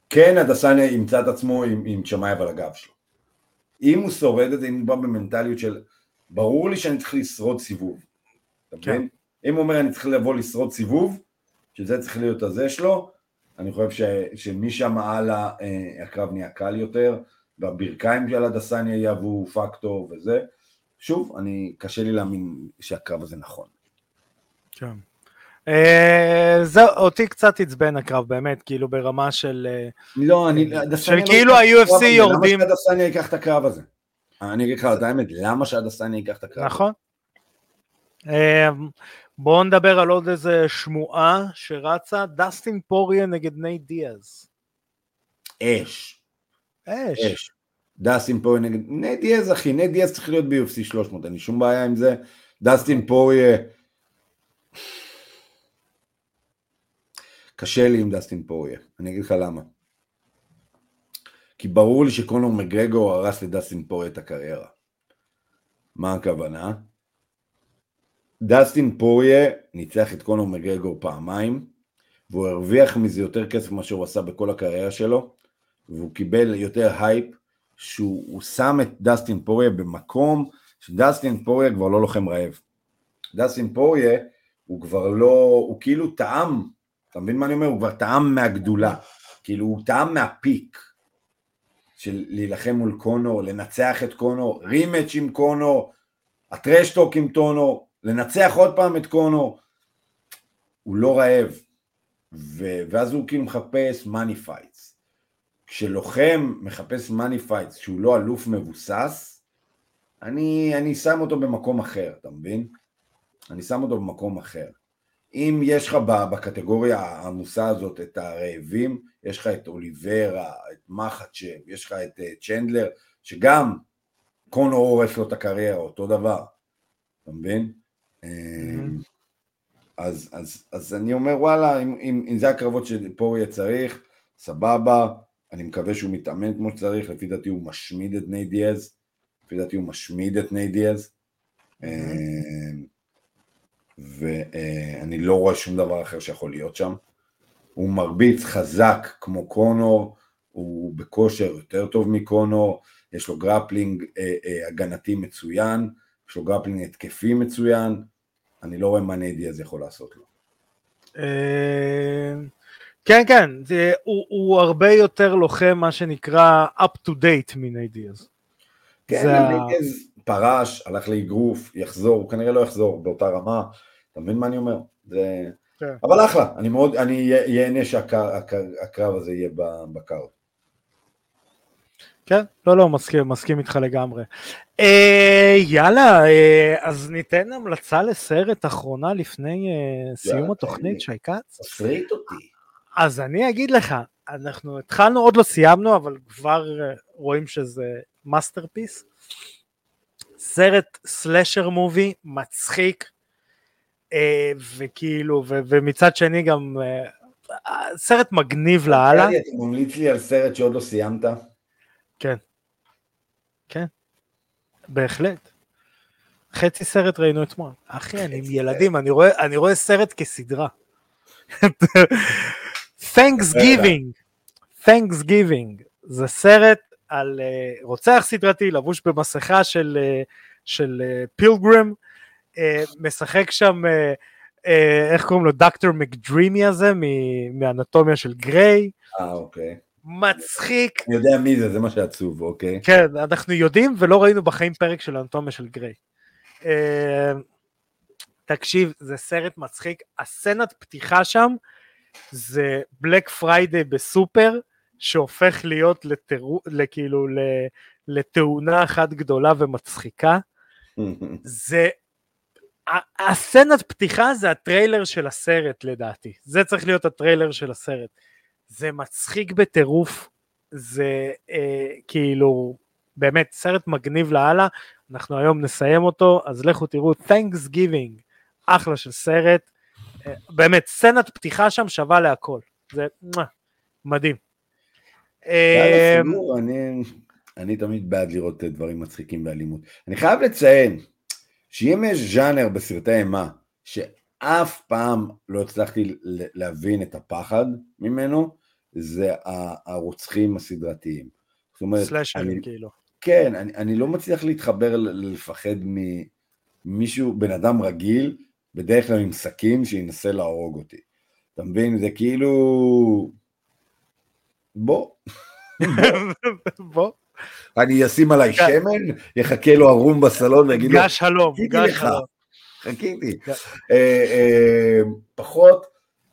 כן הדסניה ימצא את עצמו עם, עם צ'מאייב על הגב שלו. אם הוא שורד את זה, אם הוא בא במנטליות של, ברור לי שאני צריך לשרוד סיבוב, אתה כן. מבין? אם הוא אומר אני צריך לבוא לשרוד סיבוב, שזה צריך להיות הזה שלו, אני חושב ש, שמשם הלאה אה, הקרב נהיה קל יותר, והברכיים של הדסניה יהוו פקטור וזה. שוב, אני, קשה לי להאמין שהקרב הזה נכון. כן. Uh, זהו, אותי קצת עצבן הקרב באמת, כאילו ברמה של... אה, לא, אני... של לא ה-UFC יורדים... למה שהדסניה ייקח את הקרב הזה? אני אגיד לך את האמת, למה שהדסניה ייקח את הקרב הזה? נכון. בואו נדבר על עוד איזה שמועה שרצה, דסטין פוריה נגד ניי דיאז. אש. אש. אש. דסטין פוריה נגד... ניי דיאז אחי, ניי דיאז צריך להיות ב-UFC 300, אין לי שום בעיה עם זה. דסטין פוריה... קשה לי עם דסטין פוריה, אני אגיד לך למה. כי ברור לי שקונור מגרגו הרס לדסטין פוריה את הקריירה. מה הכוונה? דסטין פוריה ניצח את קונור מקגרגור פעמיים, והוא הרוויח מזה יותר כסף ממה שהוא עשה בכל הקריירה שלו, והוא קיבל יותר הייפ, שהוא שם את דסטין פוריה במקום שדסטין פוריה כבר לא לוחם רעב. דסטין פוריה הוא כבר לא, הוא כאילו טעם, אתה מבין מה אני אומר? הוא כבר טעם מהגדולה, כאילו הוא טעם מה peak של להילחם מול קונור, לנצח את קונור, rematch עם קונור, ה trash talk עם קונור, לנצח עוד פעם את קונור, הוא לא רעב, ו... ואז הוא כאילו מחפש money fights. כשלוחם מחפש money fights שהוא לא אלוף מבוסס, אני, אני שם אותו במקום אחר, אתה מבין? אני שם אותו במקום אחר. אם יש לך בקטגוריה העמוסה הזאת את הרעבים, יש לך את אוליביירה, את מחאצ'ב, יש לך את אה, צ'נדלר, שגם קונו הורס לו את הקריירה, אותו דבר, אתה מבין? אמ, אז, אז, אז אני אומר וואלה, אם, אם, אם זה הקרבות שפה יהיה צריך, סבבה, אני מקווה שהוא מתאמן כמו שצריך, לפי דעתי הוא משמיד את ניי דיאז, לפי דעתי הוא משמיד את ניי דיאז, אמ, ואני לא רואה שום דבר אחר שיכול להיות שם. הוא מרביץ חזק כמו קונור, הוא בכושר יותר טוב מקונור, יש לו grappling אה, אה, הגנתי מצוין, יש לו grappling התקפי מצוין, אני לא רואה מה נייט דיאז יכול לעשות לו. אה, כן, כן, זה, הוא, הוא הרבה יותר לוחם, מה שנקרא up to date מנייט דיאז. כן, נייט דיאז פרש, הלך לאגרוף, יחזור, הוא כנראה לא יחזור באותה רמה, אתה מבין מה אני אומר? זה... כן. אבל אחלה, אני מאוד, אני ייהנה שהקרב הזה יהיה ב card. כן, לא, לא, מסכים, מסכים איתך לגמרי. אה, יאללה, אה, אז ניתן המלצה לסרט אחרונה לפני אה, סיום התוכנית, שי כץ. תפתיע אותי. אז אני אגיד לך, אנחנו התחלנו, עוד לא סיימנו, אבל כבר אה, רואים שזה masterpiece. סרט slasher movie, מצחיק, אה, וכאילו, ו- ומצד שני גם אה, סרט מגניב לאללה. אתה ממליץ לי על סרט שעוד לא סיימת? כן. כן. בהחלט. חצי סרט ראינו אתמול. אחי, אני עם ילדים, אני רואה, אני רואה סרט כסדרה. Thanksgiving, Thanksgiving, זה סרט על uh, רוצח סדרתי לבוש במסכה של, uh, של פילגרם, uh, משחק שם, uh, uh, איך קוראים לו, דוקטור מקדרימי הזה, מאנטומיה של גריי. אה, אוקיי. מצחיק. אני יודע מי זה, זה מה שעצוב, אוקיי. כן, אנחנו יודעים ולא ראינו בחיים פרק של אנטומיה של גריי. Uh, תקשיב, זה סרט מצחיק, הסצנת פתיחה שם זה Black Friday בסופר, שהופך להיות לתירו, לכאילו לתאונה אחת גדולה ומצחיקה. זה, הסצנת פתיחה זה הטריילר של הסרט לדעתי, זה צריך להיות הטריילר של הסרט. זה מצחיק בטירוף, זה אה, כאילו באמת סרט מגניב לאללה, אנחנו היום נסיים אותו, אז לכו תראו Thanksgiving, אחלה של סרט, אה, באמת סצנת פתיחה שם שווה להכל, זה מדהים. אה, אני, אני תמיד בעד לראות דברים מצחיקים באלימות. אני חייב לציין שאם יש ז'אנר בסרטי אימה שאף פעם לא הצלחתי להבין את הפחד ממנו, זה הרוצחים הסדרתיים. זאת אומרת, סלאשרים כאילו. כן, אני, אני לא מצליח להתחבר לפחד ממישהו, בן אדם רגיל, בדרך כלל עם סכין שינסה להרוג אותי. אתה מבין? זה כאילו... בוא. בוא. אני אשים עליי. שמן, יחכה לו ערום בסלון ויגיד לו, גש שלום, גש שלום. חיכיתי. אה, אה, פחות,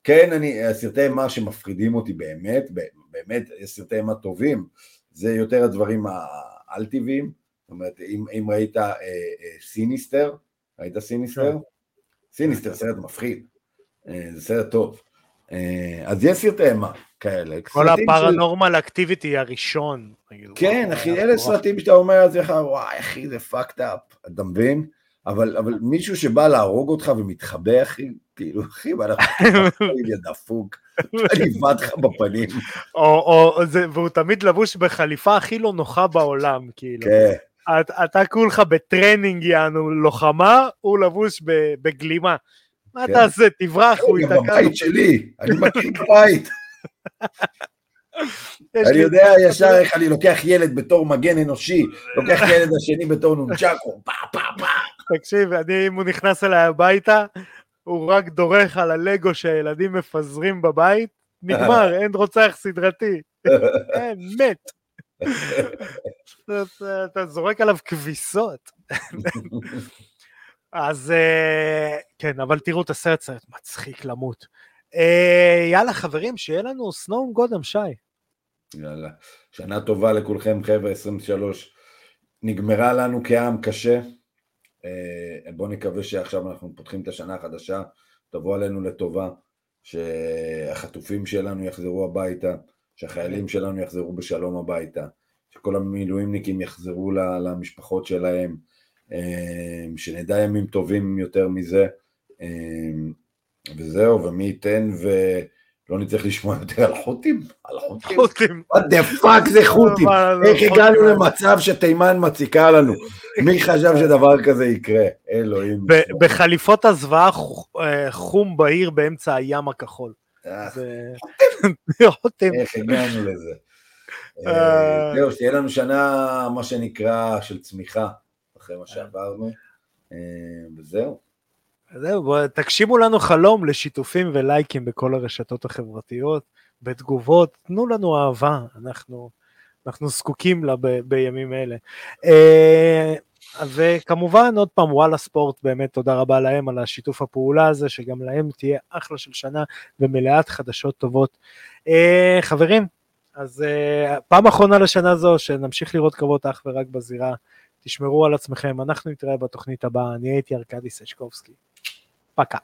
כן, אני, סרטי אימה שמפחידים אותי באמת, באמת, יש סרטי אימה טובים, זה יותר הדברים העל-טבעיים, זאת אומרת, אם ראית אה, סיניסטר, ראית סיניסטר? כן. סיניסטר, סרט מפחיד, זה סרט טוב. אז יש סרטי אימה. כאלה. כל ה Paranormal Activity הראשון. כן, אחי, אלה סרטים שאתה אומר על זה, וואי, אחי, זה fucked up, אתה מבין? אבל, אבל מישהו שבא להרוג אותך ומתחבא, אחי, כאילו, אחי, מה אנחנו דפוק, אני אבד לך בפנים. או, או, זה, והוא תמיד לבוש בחליפה הכי לא נוחה בעולם, כאילו. כן. אתה, אתה כולך בטרנינג, יענו, לוחמה, הוא לבוש בגלימה. מה כן. תעשה, תברח, הוא ייתקע. בבית שלי, אני מכיר בית. אני יודע ישר איך אני לוקח ילד בתור מגן אנושי, לוקח ילד השני בתור נונצ'קו, פה פה פה. תקשיב, אני, אם הוא נכנס אליי הביתה, הוא רק דורך על הלגו שהילדים מפזרים בבית, נגמר, אין רוצח סדרתי. אין, מת. אתה זורק עליו כביסות. אז אה, כן, אבל תראו את הסרט, סרט מצחיק למות. אה, יאללה חברים, שיהיה לנו סנואום גודם, שי. יאללה. שנה טובה לכולכם חבר'ה, 23. נגמרה לנו כעם קשה. אה, בואו נקווה שעכשיו אנחנו פותחים את השנה החדשה, תבוא עלינו לטובה, שהחטופים שלנו יחזרו הביתה, שהחיילים שלנו יחזרו בשלום הביתה, שכל המילואימניקים יחזרו למשפחות שלהם, אה, שנדע ימים טובים יותר מזה. וזהו, ומי ייתן ולא נצטרך לשמוע יותר על חות'ים? על חות'ים? what the fuck זה חות'ים? איך הגענו למצב שתימן מציקה לנו? מי חשב שדבר כזה יקרה? אלוהים. בחליפות הזוועה אה, חום בהיר באמצע הים הכחול. אה, חות'ים. איך הגענו לזה? אה, זהו, שתהיה לנו שנה, מה שנקרא, של צמיחה, אחרי מה שעברנו, וזהו. זהו, בוא, תגשימו לנו חלום לשיתופים ולייקים בכל הרשתות החברתיות, בתגובות, תנו לנו אהבה, אנחנו, אנחנו זקוקים לה ב, בימים אלה. אה, וכמובן, עוד פעם, וואלה ספורט, באמת תודה רבה להם על השיתוף הפעולה הזה, שגם להם תהיה אחלה של שנה ומלאת חדשות טובות. אה, חברים, אז אה, פעם אחרונה לשנה זו, שנמשיך לראות קרבות אך ורק בזירה. תשמרו על עצמכם, אנחנו נתראה בתוכנית הבאה, אני הייתי ארכדי סשקובסקי. Пока.